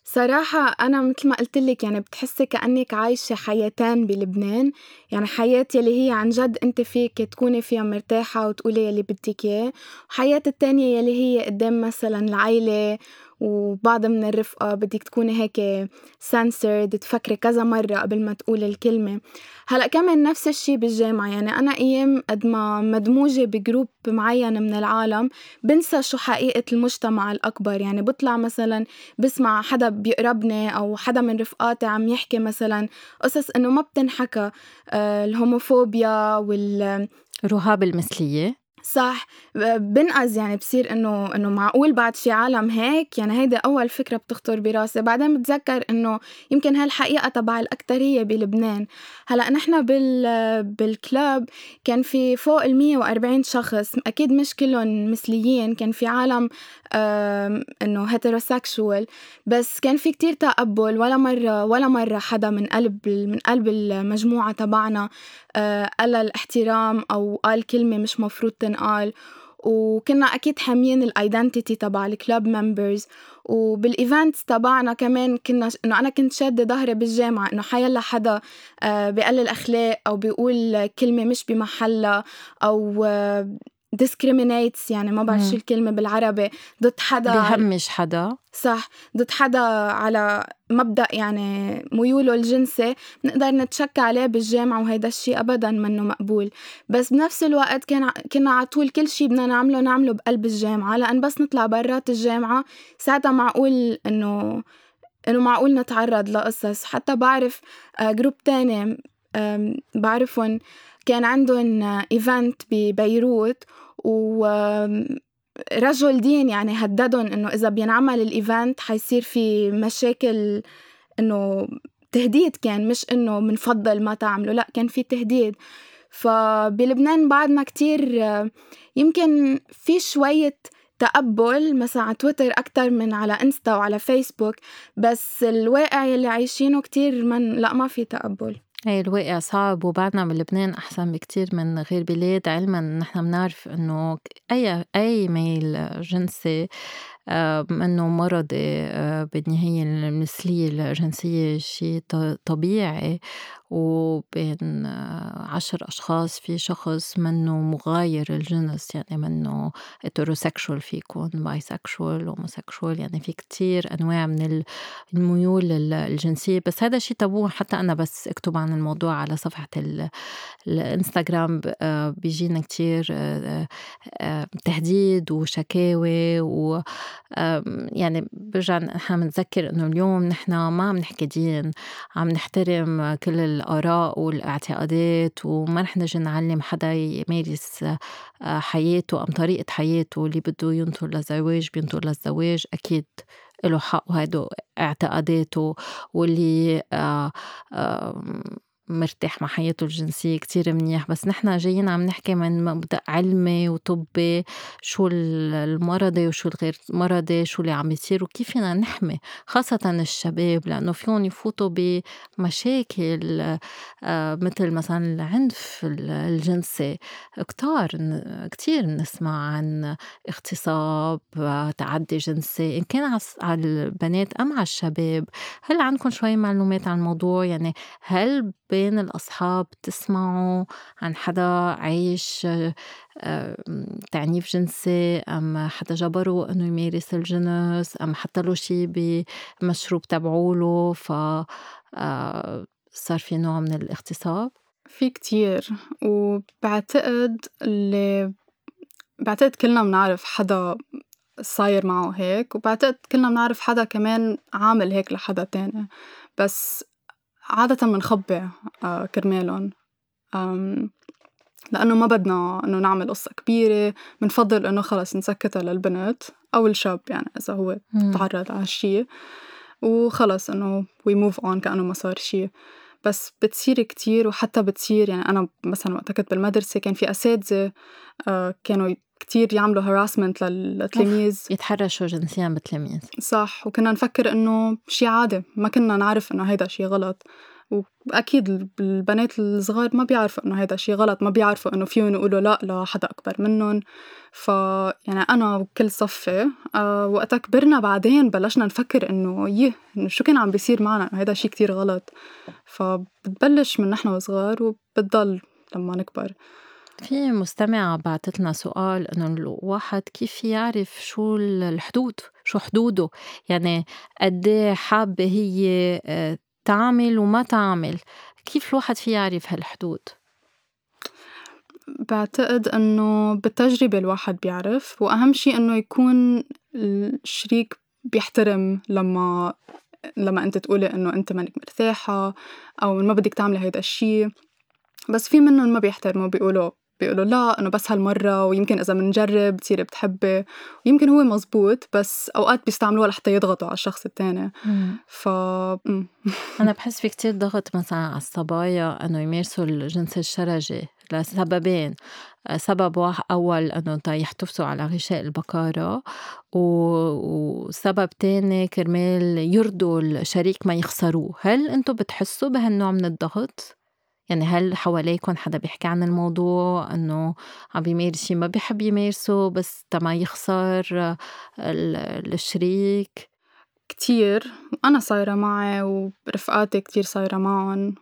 صراحة أنا مثل ما قلت لك يعني بتحسي كأنك عايشة حياتين بلبنان. يعني حياة يلي هي عن جد أنت فيك تكوني فيها مرتاحة وتقولي يلي بدك إياه. وحياة التانية يلي هي قدام مثلا العيلة وبعض من الرفقة بدك تكوني هيك سنسرد تفكري كذا مرة قبل ما تقولي الكلمة. هلأ كمان نفس الشي بالجامعة يعني أنا أيام قد ما مدموجة بجروب معين من العالم بنسى شو حقيقة المجتمع الأكبر. يعني بطلع مثلا بسمع حدا بيقربني أو حدا من رفقاتي عم يحكي مثلا قصص إنه ما بتنحكى آه الهوموفوبيا وال رهاب المثلية. صح. بنقز يعني بصير إنه إنه معقول بعد شي عالم هيك؟ يعني هيدي أول فكرة بتخطر براسي. بعدين بتذكر إنه يمكن هالحقيقة تبع الأكترية بلبنان. هلأ نحن بال بالكلاب كان في فوق ال 140 شخص. أكيد مش كلهم مثليين. كان في عالم إنه heterosexual بس كان في كتير تقبل. ولا مرة ولا مرة حدا من قلب من قلب المجموعة تبعنا آه، قل الاحترام أو قال كلمة مش مفروض تنقال. وكنا أكيد حاميين ال identity تبع ال club members وبال events تبعنا كمان كنا إنه أنا كنت شادة ظهري بالجامعة إنه حيالله حدا آه، بقلل أخلاق أو بيقول كلمة مش بمحلها أو discriminates يعني ما بعرف شو الكلمة بالعربي. ضد حدا بهمش حدا. صح. ضد حدا على مبدأ يعني ميوله الجنسي بنقدر نتشكى عليه بالجامعة وهيدا الشيء أبدا منه مقبول. بس بنفس الوقت كان كنا على طول كل شيء بدنا نعمله نعمله بقلب الجامعة. لأن بس نطلع برات الجامعة ساعتها معقول إنه إنه معقول نتعرض لقصص. حتى بعرف group آه، تاني بعرفهم كان عندهم event ببيروت ورجل دين يعني هددهم إنه إذا بينعمل ال event حيصير في مشاكل إنه تهديد كان مش إنه منفضل ما تعملوا لا كان في تهديد. فبلبنان بعدنا كتير يمكن في شوية تقبل مثلا على تويتر أكتر من على إنستا وعلى فيسبوك بس الواقع يلي عايشينه كتير من لا ما في تقبل. إيه الواقع صعب وبعدنا من لبنان أحسن بكتير من غير بلاد علما نحن بنعرف إنه أي أي ميل جنسي إنه مرضي آه، بالنهاية المثلية الجنسية شيء طبيعي وبين عشر أشخاص في شخص منه مغاير الجنس يعني منه heterosexual في يكون bisexual homosexual يعني في كتير أنواع من الميول الجنسية. بس هذا شيء تابو حتى أنا بس أكتب عن الموضوع على صفحة الإنستغرام آه، بيجينا كتير آه، تهديد وشكاوي و يعني برجع نحن بنتذكر إنه اليوم نحن ما عم نحكي دين عم نحترم كل الآراء والاعتقادات وما رح نجي نعلم حدا يمارس آه، حياته أم طريقة حياته اللي بده ينطر للزواج بينطر للزواج أكيد له حق وهيدو اعتقاداته واللي آه آه مرتاح مع حياته الجنسية كتير منيح بس نحنا جايين عم نحكي من مبدأ علمي وطبي شو المرضي وشو الغير مرضي شو اللي عم يصير وكيف فينا نحمي خاصة الشباب لأنه فيهم يفوتوا بمشاكل آه، مثل مثلا العنف الجنسي. كتار كتير نسمع عن اغتصاب تعدي جنسي إن كان على البنات أم على الشباب. هل عندكم شوي معلومات عن الموضوع يعني هل بين الأصحاب تسمعوا عن حدا عايش تعنيف جنسي أم حدا جبره إنه يمارس الجنس أم حتى له شي بمشروب تبعوله ف صار في نوع من الاغتصاب؟ في كتير وبعتقد اللي بعتقد كلنا بنعرف حدا صاير معه هيك وبعتقد كلنا بنعرف حدا كمان عامل هيك لحدا تاني بس عادة منخبي آه، كرمالهم. لأنه ما بدنا إنه نعمل قصة كبيرة بنفضل إنه خلص نسكتها للبنت أو الشاب يعني إذا هو تعرض على شي وخلص إنه وي موف أون كأنه ما صار شي. بس بتصير كتير وحتى بتصير يعني أنا مثلا وقت كنت بالمدرسة كان في أساتذة آه، كانوا كتير يعملوا هراسمنت للتلاميذ. يتحرشوا جنسيا بالتلاميذ. صح وكنا نفكر إنه شي عادي ما كنا نعرف إنه هيدا شي غلط. وأكيد البنات الصغار ما بيعرفوا إنه هيدا شي غلط ما بيعرفوا إنه فيهم يقولوا لأ لحدا أكبر منهم. ف يعني أنا وكل صفي أه وقتها كبرنا بعدين بلشنا نفكر إنه يه إنه شو كان عم بيصير معنا؟ إنه هيدا شي كتير غلط. فبتبلش من نحن وصغار وبتضل لما نكبر. في مستمعة بعتت لنا سؤال إنه الواحد كيف يعرف شو الحدود؟ شو حدوده؟ يعني قد إيه حابة هي آه، تعمل وما تعمل كيف الواحد في يعرف هالحدود؟ بعتقد إنه بالتجربة الواحد بيعرف وأهم شي إنه يكون الشريك بيحترم لما لما أنت تقولي إنه أنت مانك مرتاحة أو ما بدك تعملي هيدا الشي بس في منهم ما بيحترموا بيقولوا بيقولوا لا إنه بس هالمرة ويمكن إذا بنجرب بتصيري بتحبي. ويمكن هو مزبوط بس أوقات بيستعملوها لحتى يضغطوا على الشخص الثاني ف أنا بحس في كتير ضغط مثلا على الصبايا إنه يمارسوا الجنس الشرجي لسببين. سبب واحد أول أنه يحتفظوا على غشاء البكارة وسبب تاني كرمال يرضوا الشريك ما يخسروه. هل أنتم بتحسوا بهالنوع من الضغط؟ يعني هل حواليكم حدا بيحكي عن الموضوع؟ إنه عم بيمارس شي ما بيحب يمارسه بس تما يخسر الشريك؟ كتير. أنا صايرة معي ورفقاتي كتير صايرة معهم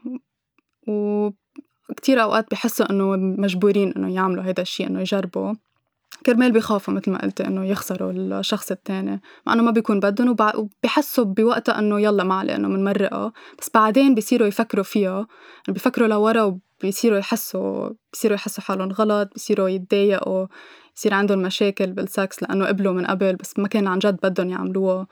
وكتير أوقات بحسوا إنه مجبورين إنه يعملوا هيدا الشي إنه يجربوا. كرمال بيخافوا مثل ما قلتي إنه يخسروا الشخص الثاني مع إنه ما بيكون بدهم وبحسوا بوقتها إنه يلا ما عليه إنه بنمرقها بس بعدين بيصيروا يفكروا فيها بيفكروا لورا وبيصيروا يحسوا بيصيروا يحسوا حالهم غلط بيصيروا يتضايقوا يصير عندهم مشاكل بالسكس لأنه قبلوا من قبل بس ما كان عن جد بدهم يعملوها.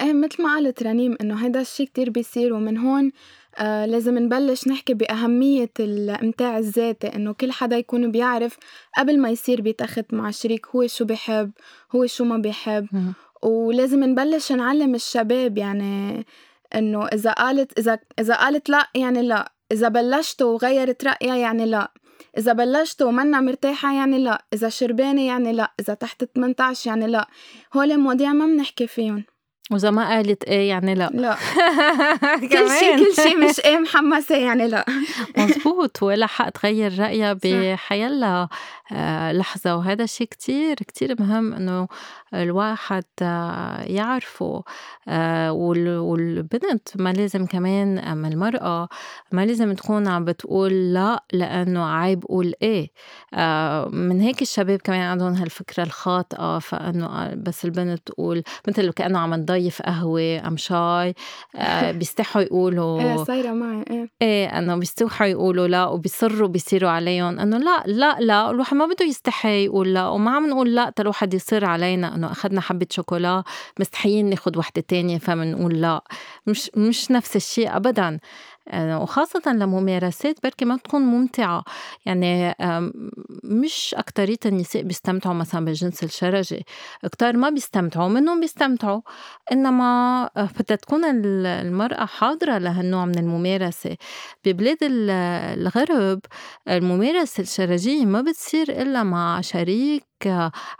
إيه مثل ما قالت رنيم إنه هيدا الشيء كتير بيصير ومن هون آه لازم نبلش نحكي بأهمية الإمتاع الذاتي إنه كل حدا يكون بيعرف قبل ما يصير بيتخت مع شريك هو شو بيحب هو شو ما بيحب. ولازم نبلش نعلم الشباب يعني إنه إذا قالت إذا إذا قالت لا يعني لا إذا بلشت وغيرت رأيها يعني لا إذا بلشت ومنا مرتاحة يعني لا إذا شربانة يعني لا إذا تحت 18 يعني لا. هول مواضيع ما بنحكي فيهم. وإذا ما قالت إيه يعني لا. لا. كل شيء كل شيء مش إيه محمسة يعني لا. مزبوط ولا حق تغير رأيها بحيلا آه، لحظة. وهذا الشيء كتير كتير مهم إنه الواحد آه، يعرفه آه، والبنت ما لازم كمان أما المرأة ما لازم تكون عم بتقول لا لأنه عيب قول إيه. من هيك الشباب كمان عندهم هالفكرة الخاطئة فإنه بس البنت تقول مثل كأنه عم تضيف قهوة أم شاي بيستحوا يقولوا إيه صايرة معي إيه. إيه إنه بيستوحوا يقولوا لا وبيصروا بيصيروا عليهم إنه لا لا لا الواحد ما بده يستحي يقول لا وما عم نقول لا تا الواحد يصر علينا إنه أخذنا حبة شوكولا مستحيين ناخذ وحدة تانية فبنقول لا. مش مش نفس الشيء ابدا. آه، وخاصة لممارسات بركي ما تكون ممتعة. يعني مش أكترية النساء بيستمتعوا مثلا بالجنس الشرجي. كتار ما بيستمتعوا منهم بيستمتعوا. إنما آه، بدها تكون المرأة حاضرة لهالنوع من الممارسة. ببلاد الغرب الممارسة الشرجية ما بتصير إلا مع شريك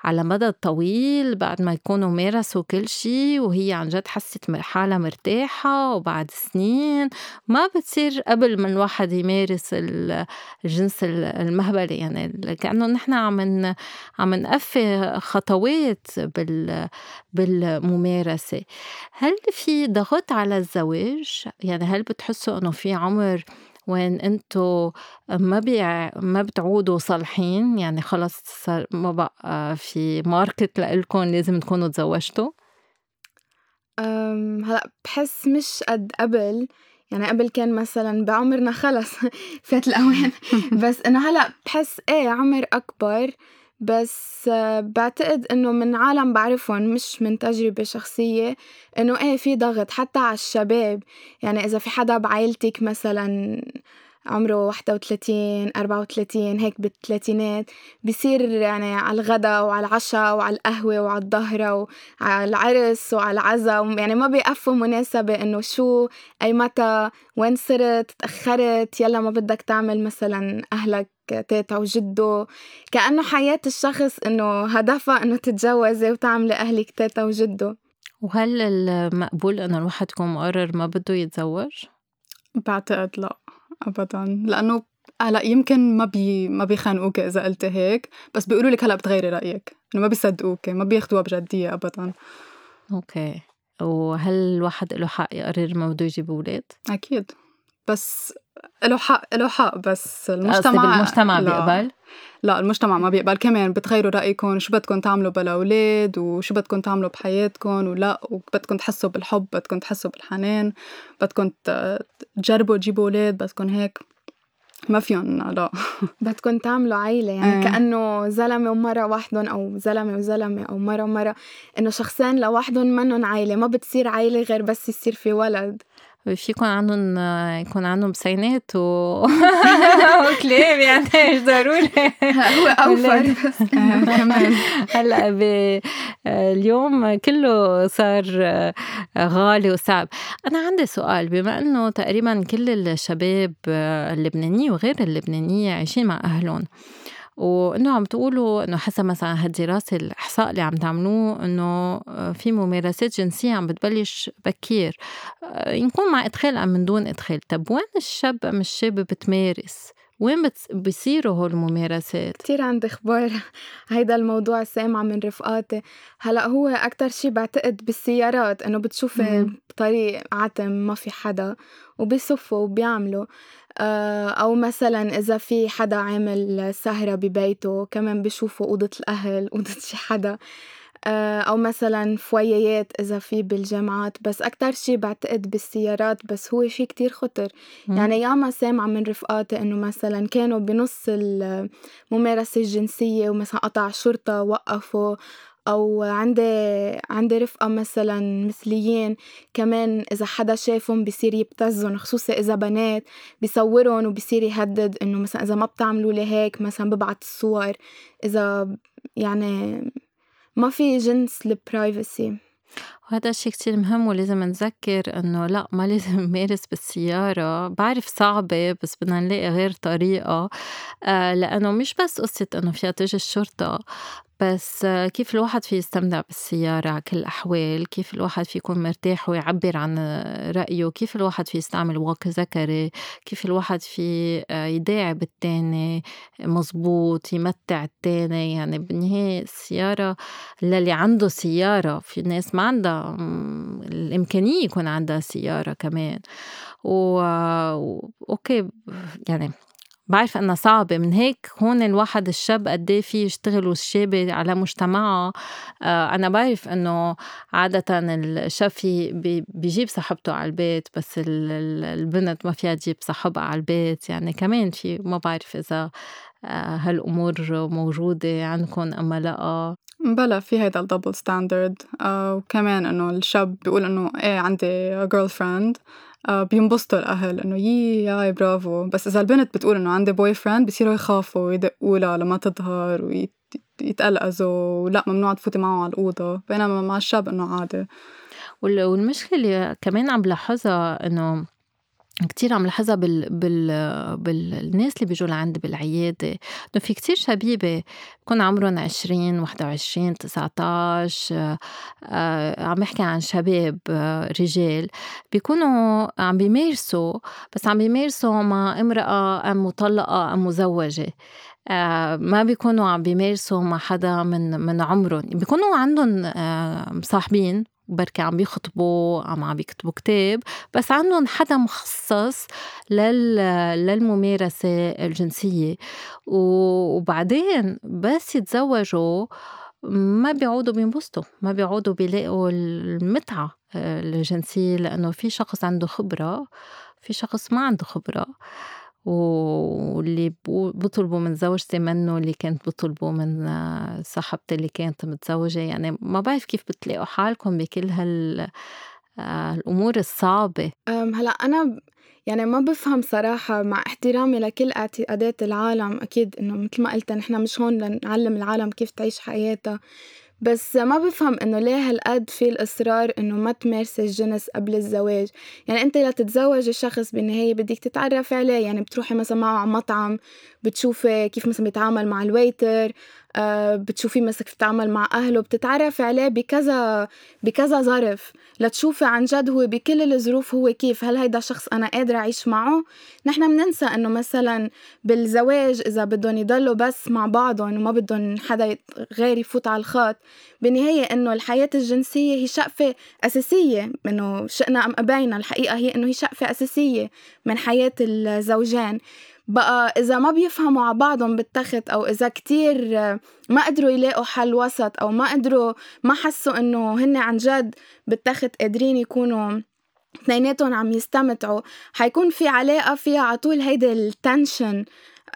على مدى طويل بعد ما يكونوا مارسوا كل شيء وهي عن جد حست حالها مرتاحة وبعد سنين ما بتصير قبل ما الواحد يمارس الجنس المهبلي يعني كأنه نحن عم عم نقفي خطوات بال بالممارسة هل في ضغط على الزواج؟ يعني هل بتحسوا إنه في عمر وين انتو ما بيع ما بتعودوا صالحين يعني خلص صار ما بقى في ماركت لإلكم لازم تكونوا تزوجتوا؟ هلا بحس مش قد قبل يعني قبل كان مثلا بعمرنا خلص فات الأوان بس إنه هلا بحس إيه عمر أكبر بس بعتقد إنه من عالم بعرفهم مش من تجربة شخصية إنه إيه في ضغط حتى على الشباب. يعني إذا في حدا بعيلتك مثلا عمره واحدة وثلاثين أربعة وثلاثين هيك بالثلاثينات بصير يعني على الغدا وعلى العشاء وعلى القهوة وعلى الظهرة وعلى العرس وعلى العزا. يعني ما بيقفوا مناسبة إنه شو أي متى وين صرت تأخرت يلا ما بدك تعمل مثلا أهلك تيتا وجدو كأنه حياة الشخص إنه هدفها إنه تتجوزي وتعملي أهلك تيتا وجدو وهل المقبول إنه الواحد يكون مقرر ما بده يتزوج؟ بعتقد لأ أبدًا، لإنه هلأ يمكن ما بي ما بيخانقوكِ إذا قلتِ هيك، بس بيقولوا لِك هلأ بتغيّري رأيِك، إنه ما بيصدقوكِ، ما بياخدوها بجدية أبدًا. أوكي، وهل الواحد إله حق يقرر ما بده يجيب أولاد؟ أكيد، بس إله حق إله حق بس قصدي المجتمع بالمجتمع لا. بيقبل؟ لأ المجتمع ما بيقبل، كمان بتغيروا رأيكم شو بدكم تعملوا بلا أولاد وشو بدكم تعملوا بحياتكم ولأ وبدكم تحسّوا بالحُب، بدكم تحسّوا بالحنان، بدكم تجربوا تجيبوا أولاد، بدكم هيك، ما فيُن لأ. بدكم تعملوا عيلة يعني إيه. كأنه زلمة ومرة وحدن أو زلمة وزلمة أو مرة ومرة إنه شخصين لوحدن منن عيلة ما بتصير عيلة غير بس يصير في ولد في يكون عندهم يكون عندهم بسينات و وكلاب يعني مش ضروري. هو أوفر. بس كمان هلأ ب- اليوم كله صار غالي وصعب. أنا عندي سؤال. بما إنه تقريبا كل الشباب اللبنانيه وغير اللبنانية عايشين مع أهلهم وانه عم تقولوا إنه حسب مثلا هالدراسة الإحصاء اللي عم تعملوه إنه في ممارسات جنسية عم بتبلش بكير. يكون مع إدخال أم من دون إدخال. طب وين الشاب أم الشابة بتمارس؟ وين بيصيروا هول الممارسات؟ كتير عندي أخبار هيدا الموضوع سامعة من رفقاتي. هلأ هو أكتر شي بعتقد بالسيارات إنه بتشوفي. بطريق عتم ما في حدا وبيصفوا وبيعملوا. آه، أو مثلا إذا في حدا عامل سهرة ببيته كمان بيشوفوا أوضة الأهل أوضة شي حدا. آه، أو مثلا فويات إذا في بالجامعات بس أكتر شي بعتقد بالسيارات بس هو شي كتير خطر. يعني ياما سامعة من رفقاتي إنه مثلا كانوا بنص الممارسة الجنسية ومثلا قطع شرطة وقفوا أو عندي عندي رفقة مثلا مثليين كمان إذا حدا شافهم بصير يبتزهم خصوصي إذا بنات بيصورهم وبصير يهدد إنه مثلا إذا ما بتعملوا لي هيك مثلا ببعت الصور. إذا يعني ما في جنس البرايفسي وهذا الشيء كتير مهم ولازم نذكر إنه لا ما لازم نمارس بالسيارة. بعرف صعبة بس بدنا نلاقي غير طريقة. آه لأنه مش بس قصة إنه فيها تجي الشرطة. بس كيف الواحد في يستمتع بالسيارة على كل الأحوال؟ كيف الواحد في يكون مرتاح ويعبر عن رأيه؟ كيف الواحد في يستعمل واقي ذكري؟ كيف الواحد في يداعب التاني؟ مزبوط يمتع التاني؟ يعني بالنهاية السيارة للي عنده سيارة في ناس ما عندها الإمكانية يكون عندها سيارة كمان. و... و... أوكي يعني بعرف انها صعبة من هيك هون الواحد الشاب قد إيه في يشتغل والشابة على مجتمعها آه أنا بعرف إنه عادة الشاب في بي- بيجيب صاحبته على البيت بس ال- ال- البنت ما فيها تجيب صاحبها على البيت. يعني كمان في ما بعرف إذا آه هالأمور موجودة عندكم أما لأ. بلا في هيدا ال double standard وكمان إنه الشاب بيقول إنه إيه عندي girlfriend بينبسطوا الأهل إنه يي yay برافو. بس إذا البنت بتقول إنه عندي boyfriend بصيروا يخافوا ويدقوا لها لما تظهر ويتقلقزوا ولأ ممنوع تفوتي معه على الأوضة. بينما مع الشاب إنه عادي. وال- والمشكلة اللي كمان عم بلاحظها إنه كتير عم لاحظها بال بال بالناس اللي بيجوا لعندي بالعيادة إنه في كتير شبيبة بكون عمرهم عشرين واحدة وعشرين تسعتاش آه، آه، عم بحكي عن شباب آه، رجال بيكونوا عم بيمارسوا بس عم بيمارسوا مع امرأة أم مطلقة أم مزوجة. آه، ما بيكونوا عم بيمارسوا مع حدا من من عمرهم. بيكونوا عندهم آه، مصاحبين. بركي عم بيخطبوا عم عم بيكتبوا كتاب بس عندهم حدا مخصص لل للممارسة الجنسية. وبعدين بس يتزوجوا ما بيعودوا بينبسطوا ما بيعودوا بيلاقوا المتعة آه، الجنسية لأنه في شخص عنده خبرة في شخص ما عنده خبرة. واللي بطلبوا من زوجتي منه اللي كانت بطلبوا من آه، صاحبتي اللي كانت متزوجة. يعني ما بعرف كيف بتلاقوا حالكم بكل هال آه، الأمور الصعبة. هلا أنا يعني ما بفهم صراحة مع احترامي لكل اعتقادات العالم. أكيد إنه مثل ما قلت نحن مش هون لنعلم العالم كيف تعيش حياتها. بس ما بفهم إنه ليه هالقد في الإصرار إنه ما تمارسي الجنس قبل الزواج؟ يعني أنت لتتزوجي شخص بالنهاية بدك تتعرفي عليه يعني بتروحي مثلا معه على مطعم بتشوفي كيف مثلا بيتعامل مع الويتر آه، بتشوفي مثلا كيف بتعامل مع أهله بتتعرفي عليه بكذا بكذا ظرف. لتشوفي عن جد هو بكل الظروف هو كيف هل هيدا شخص أنا قادرة أعيش معه؟ نحن بننسى إنه مثلا بالزواج إذا بدهم يضلوا بس مع بعضهم وما بدهم حدا غير يفوت على الخط بالنهاية إنه الحياة الجنسية هي شقفة أساسية. إنه شئنا أم أبينا الحقيقة هي إنه هي شقفة أساسية من حياة الزوجين. بقى إذا ما بيفهموا على بعضهم بالتخت أو إذا كتير ما قدروا يلاقوا حل وسط أو ما قدروا ما حسوا إنه هن عن جد بالتخت قادرين يكونوا اثنيناتهم عم يستمتعوا حيكون في علاقة فيها على طول هيدي التنشن آه،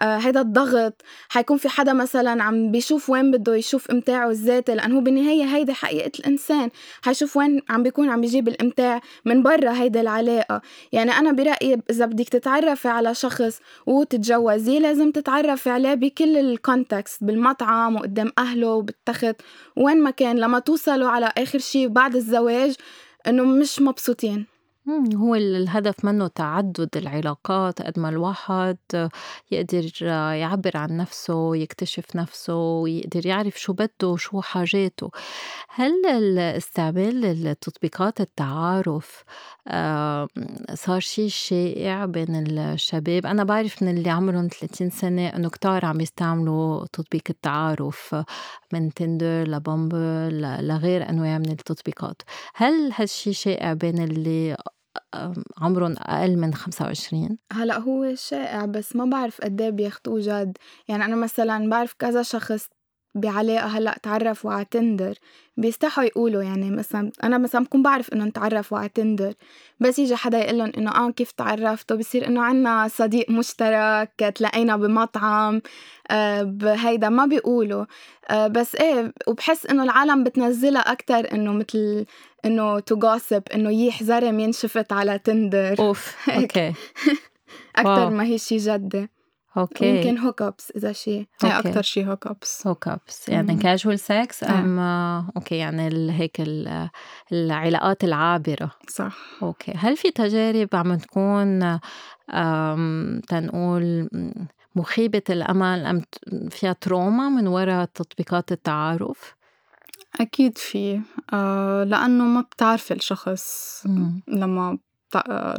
هيدا الضغط حيكون في حدا مثلا عم بيشوف وين بده يشوف إمتاعه الذاتي لأنه هو بالنهاية هيدي حقيقة الإنسان. حيشوف وين عم بيكون عم بيجيب الإمتاع من برا هيدي العلاقة. يعني أنا برأيي إذا بدك تتعرفي على شخص وتتجوزيه لازم تتعرفي عليه بكل الكونتكست بالمطعم وقدام أهله وبالتخت وين ما كان لما توصلوا على آخر شيء بعد الزواج إنه مش مبسوطين. هو الهدف منه تعدد العلاقات قد ما الواحد يقدر يعبر عن نفسه يكتشف نفسه ويقدر يعرف شو بده وشو حاجاته. هل استعمال التطبيقات التعارف صار شي شائع بين الشباب؟ أنا بعرف من اللي عمرهم 30 سنة إنه كتار عم يستعملوا تطبيق التعارف من تندر لبامبل لغير أنواع من التطبيقات. هل هالشي شائع بين اللي عمرهم أقل من 25 هلأ هو شائع بس ما بعرف قد إيه بياخدوه جد يعني أنا مثلا بعرف كذا شخص بعلاقة هلأ تعرفوا على تندر بيستحوا يقولوا يعني مثلا أنا مثلا بكون بعرف إنهم تعرفوا على تندر بس يجي حدا يقول لهم إنه آه كيف تعرفتوا؟ بصير إنه عنا صديق مشترك تلاقينا بمطعم آه بهيدا ما بيقولوا. آه بس إيه وبحس إنه العالم بتنزلها أكتر إنه مثل إنه تو جوسب إنه يح زلم ينشفت على تندر أوف أوكي. أكتر ما هي شي جدي okay. يمكن hookups إذا شيء هي أكثر شيء hookups hookups يعني casual sex أم okay يعني هيك العلاقات العابرة. صح. okay. هل في تجارب عم تكون تنقول مخيبة الأمل أم فيها trauma من وراء تطبيقات التعارف؟ أكيد في آه لأنه ما بتعرفي الشخص لما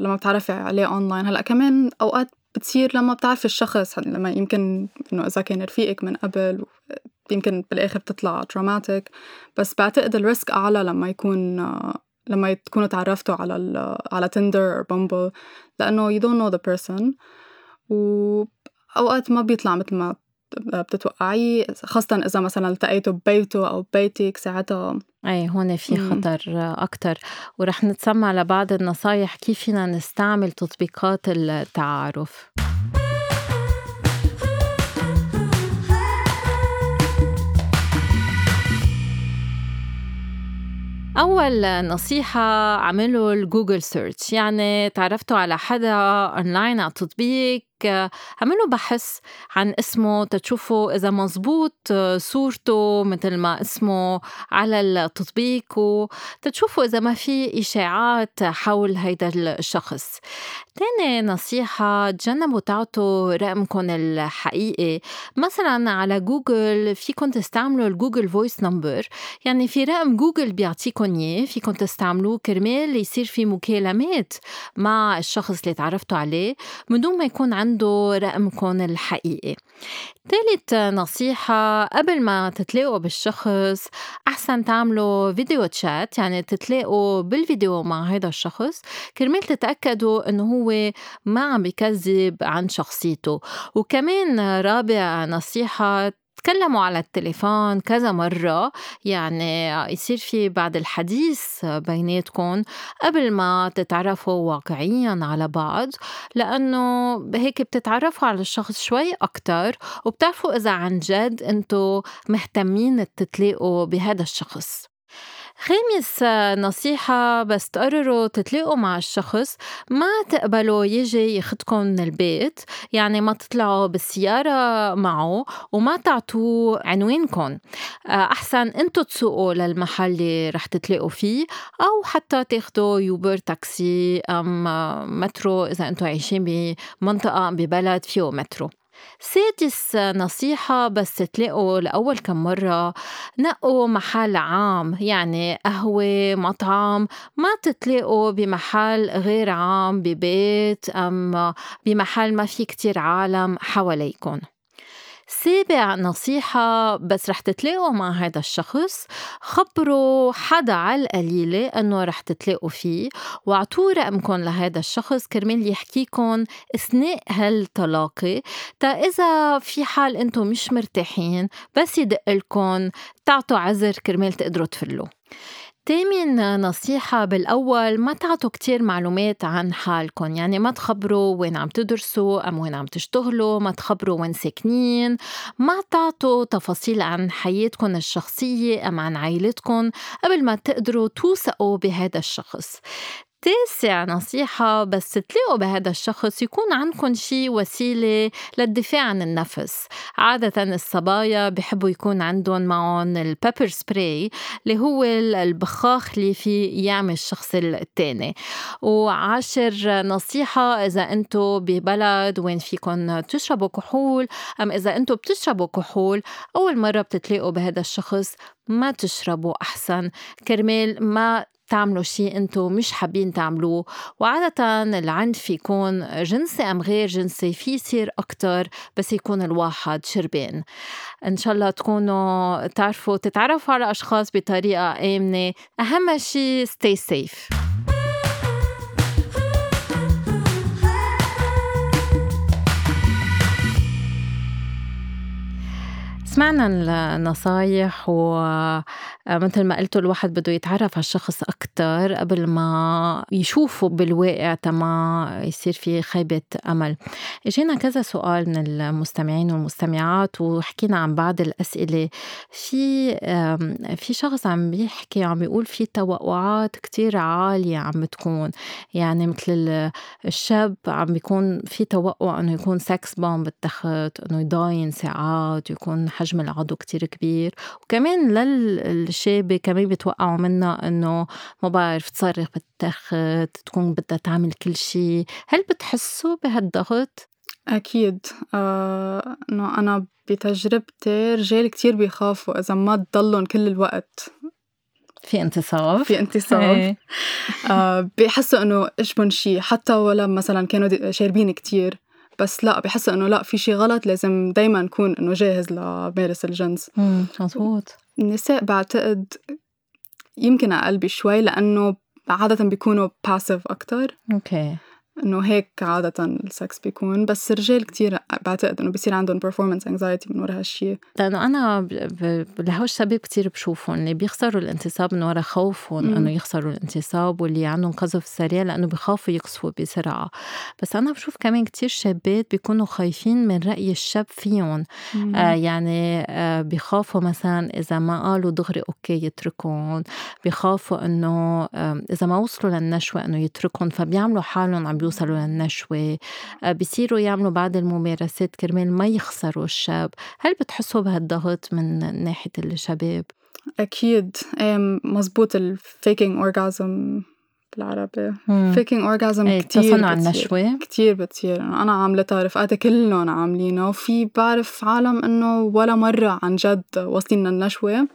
لما بتعرفي عليه أونلاين هلأ كمان أوقات بتصير لما بتعرفي الشخص لما يمكن إنه إذا كان رفيقك من قبل يمكن بالآخر بتطلع traumatic بس بعتقد ال risk أعلى لما يكون لما تكونوا تعرفتوا على على تندر أو بامبل لأنه you don't know the person. واوقات ما بيطلع مثل ما بتتوقعيه خاصة إذا مثلا التقيتوا ببيته أو ببيتك ساعتها اي هون في خطر أكتر. ورح نتسمع لبعض النصايح كيف فينا نستعمل تطبيقات التعارف. أول نصيحة عملوا ال Google search يعني تعرفتوا على حدا أونلاين على تطبيق عملوا بحث عن اسمه تشوفوا إذا مزبوط صورته مثل ما اسمه على التطبيق وتشوفوا إذا ما في إشاعات حول هيدا الشخص. تاني نصيحة تجنبوا تعطوا رقمكم الحقيقي. مثلا على جوجل فيكم تستعملوا ال Google Voice number. يعني في رقم جوجل بيعطيكم إياه فيكم تستعملوه كرمال يصير في مكالمات مع الشخص اللي تعرفتوا عليه. من دون ما يكون عنده عنده رقمكم الحقيقي. ثالث نصيحة قبل ما تتلاقوا بالشخص أحسن تعملوا فيديو تشات يعني تتلاقوا بالفيديو مع هذا الشخص. كرمال تتأكدوا إنه هو ما عم بكذب عن شخصيته. وكمان رابع نصيحة تكلموا على التليفون كذا مرة يعني يصير في بعد الحديث بيناتكم قبل ما تتعرفوا واقعيا على بعض لأنه هيك بتتعرفوا على الشخص شوي أكتر وبتعرفوا إذا عن جد أنتوا مهتمين تتلاقوا بهذا الشخص. خامس نصيحة بس تقرروا تتلاقوا مع الشخص ما تقبلوا يجي ياخدكم من البيت يعني ما تطلعوا بالسيارة معه وما تعطوه عنوانكم. أحسن أنتوا تسوقوا للمحل اللي رح تتلاقوا فيه أو حتى تاخدوا يوبر تاكسي أم مترو إذا أنتوا عايشين بمنطقة ببلد فيه مترو. سادس نصيحة بس تلاقوا لأول كم مرة نقوا محل عام يعني قهوة مطعم ما تتلاقوا بمحل غير عام ببيت أم بمحل ما في كتير عالم حواليكم سابع نصيحة بس رح تتلاقوا مع هذا الشخص. خبروا حدا على القليلة إنه رح تتلاقوا فيه. واعطوه رقمكم لهذا الشخص. كرمال يحكيكم أثناء هالتلاقي. تا إذا في حال إنتم مش مرتاحين بس يدق لكم تعطوا عذر كرمال تقدروا تفلوا. تامن نصيحة بالأول ما تعطوا كتير معلومات عن حالكم يعني ما تخبروا وين عم تدرسوا أم وين عم تشتغلوا ما تخبروا وين ساكنين. ما تعطوا تفاصيل عن حياتكم الشخصية أم عن عائلتكم قبل ما تقدروا توثقوا بهذا الشخص. تاسع نصيحة بس تلاقوا بهذا الشخص يكون عندكم شي وسيلة للدفاع عن النفس. عادة الصبايا بحبوا يكون عندهم معهم ال pepper spray اللي هو البخاخ اللي في يعمل الشخص التاني. وعاشر نصيحة إذا أنتوا ببلد وين فيكم تشربوا كحول أم إذا أنتوا بتشربوا كحول أول مرة بتتلاقوا بهذا الشخص ما تشربوا أحسن. كرمال ما تعملوا شيء أنتم مش حابين تعملوه. وعادة العنف يكون جنسي أم غير جنسي في يصير أكتر بس يكون الواحد شربان إن شاء الله تكونوا تعرفوا تتعرفوا على أشخاص بطريقة آمنة. أهم شيء stay safe. سمعنا النصايح ومثل ما قلتوا الواحد بده يتعرف على الشخص أكتر قبل ما يشوفه بالواقع تما يصير في خيبة أمل. إجينا كذا سؤال من المستمعين والمستمعات وحكينا عن بعض الأسئلة. في في شخص عم بيحكي عم بيقول في توقعات كتير عالية عم بتكون. يعني مثل الشاب عم بيكون في توقع إنه يكون سكس بوم بالتخت إنه يضاين ساعات ويكون حجم العضو كتير كبير. وكمان للشابة كمان بيتوقعوا منها إنه ما بعرف تصرخ بالتخت تكون بدها تعمل كل شيء. هل بتحسوا بهالضغط؟ أكيد. آه، إنه أنا بتجربتي رجال كتير بيخافوا إذا ما تضلهم كل الوقت. في انتصاب في انتصاب آه بيحسوا إنه اشبن شيء حتى ولا مثلا كانوا شاربين كتير. بس لا بحس إنه لا في شيء غلط لازم دايما نكون إنه جاهز لمارس الجنس. مزبوط النساء بعتقد يمكن أقل بشوي لأنه عادة بيكونوا passive أكتر. okay. إنه هيك عادة السكس بيكون بس الرجال كتير بعتقد إنه بصير عندهم performance anxiety من ورا هالشيء لأنه أنا لهو الشباب كتير بشوفهم اللي بيخسروا الانتصاب من ورا خوفهم إنه يخسروا الانتصاب واللي عندهم قذف سريع لأنه بخافوا يقذفوا بسرعة. بس أنا بشوف كمان كتير شابات بيكونوا خايفين من رأي الشاب فيهم. آه يعني آه بخافوا مثلا إذا ما قالوا دغري okay يتركون بخافوا إنه آه إذا ما وصلوا للنشوة إنه يتركهم فبيعملوا حالهم عم بيوصلوا للنشوة آه، بيصيروا يعملوا بعض الممارسات كرمال ما يخسروا الشاب هل بتحسوا بهالضغط من ناحية الشباب؟ أكيد. مزبوط ال faking orgasm بالعربي faking orgasm إيه كتير تصنع النشوة كتير. بتصير. أنا عاملتها رفقاتي كلهم عاملينها وفي بعرف عالم إنه ولا مرة عن جد واصلين للنشوة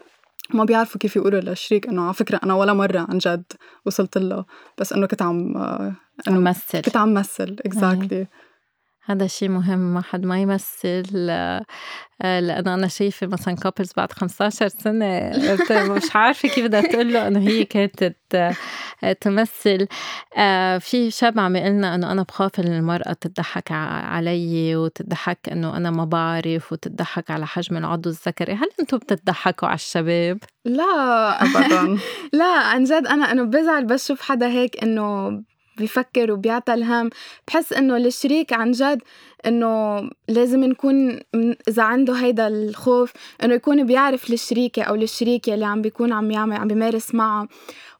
ما بيعرفوا كيف يقولوا للشريك إنه على فكرة أنا ولا مرة عن جد وصلت له بس إنه كنت عم إنه مثل كنت عم مثل exactly exactly. هذا شيء مهم ما حد ما يمثل آه، لأنه أنا شايفة مثلا couples بعد 15 سنة مش عارفة كيف بدها تقول له إنه هي كانت تمثل. آه، في شاب عم يقول لنا إنه أنا بخاف إن المرأة تضحك علي وتضحك إنه أنا ما بعرف وتضحك على حجم العضو الذكري. هل أنتم بتضحكوا على الشباب؟ لا. أبدا. لا عن جد أنا إنه بزعل بس شوف حدا هيك إنه بيفكر وبيعطى الهم بحس إنه الشريك عن جد إنه لازم نكون إذا عنده هيدا الخوف إنه يكون بيعرف الشريكه أو الشريكه اللي عم بيكون عم يعمل عم بيمارس معها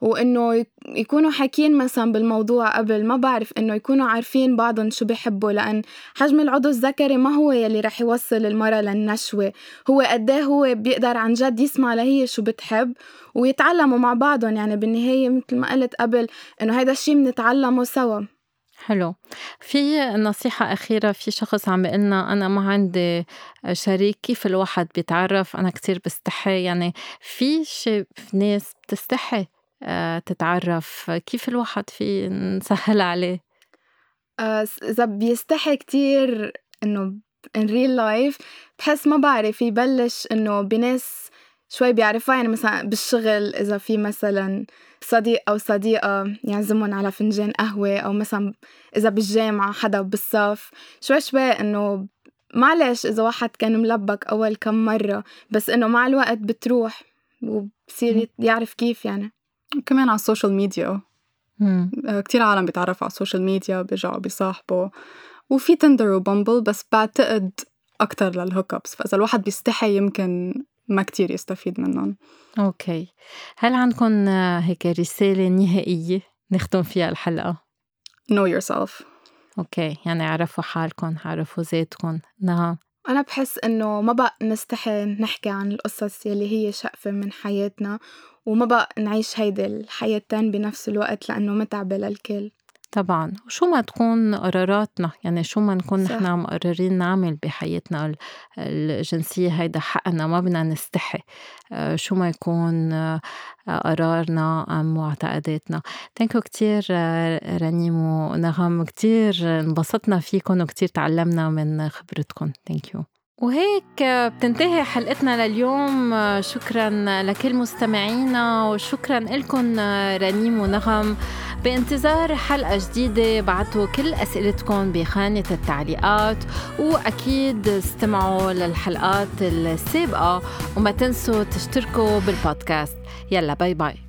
وإنه يكونوا حاكيين مثلا بالموضوع قبل. ما بعرف إنه يكونوا عارفين بعضهم شو بيحبوا لأن حجم العضو الذكري ما هو يلي رح يوصل المرأة للنشوة. هو قديه هو بيقدر عن جد يسمع لهي شو بتحب ويتعلموا مع بعضهم. يعني بالنهاية مثل ما قلت قبل إنه هيدا الشيء بنتعلمه سوا. حلو. في نصيحة أخيرة في شخص عم بيقلنا أنا ما عندي شريك كيف الواحد بيتعرف؟ أنا كتير بستحي. يعني في شي ناس بتستحي آه، تتعرف. كيف الواحد في نسهل عليه؟ آه، إذا بيستحي كتير إنه in real life بحس ما بعرف يبلش إنه بناس شوي بيعرفها يعني مثلا بالشغل إذا في مثلا صديق أو صديقة يعزمهم على فنجان قهوة أو مثلا إذا بالجامعة حدا بالصف. شوي شوي إنه معلش إذا واحد كان ملبك أول كم مرة بس إنه مع الوقت بتروح وبصير يعرف كيف يعني. كمان على ال social media. آه، كتير عالم بيتعرفوا على ال social media بيرجعوا بيصاحبوا. وفي Tinder و Bumble بس بعتقد أكتر لل hook ups فإذا الواحد بيستحي يمكن ما كتير يستفيد منهم. okay. هل عندكم هيك رسالة نهائية نختم فيها الحلقة؟ know yourself. okay. يعني عرفوا حالكم عرفوا ذاتكم نعم. أنا بحس إنه ما بقى نستحي نحكي عن القصص يلي هي شقفة من حياتنا وما بقى نعيش هيدي الحياتين بنفس الوقت لأنه متعبة للكل. طبعا. وشو ما تكون قراراتنا يعني شو ما نكون نحن مقررين نعمل بحياتنا الجنسية هيدا حقنا ما بدنا نستحي آه، شو ما يكون آه، قرارنا أو معتقداتنا. thank you كتير آه، رنيم ونغم كتير انبسطنا فيكم وكتير تعلمنا من خبرتكم thank you وهيك بتنتهي حلقتنا لليوم. شكرا لكل مستمعينا وشكرا لكم رنيم ونغم. بانتظار حلقة جديدة بعتوا كل أسئلتكم بخانة التعليقات وأكيد استمعوا للحلقات السابقة وما تنسوا تشتركوا بالبودكاست. يلا bye bye.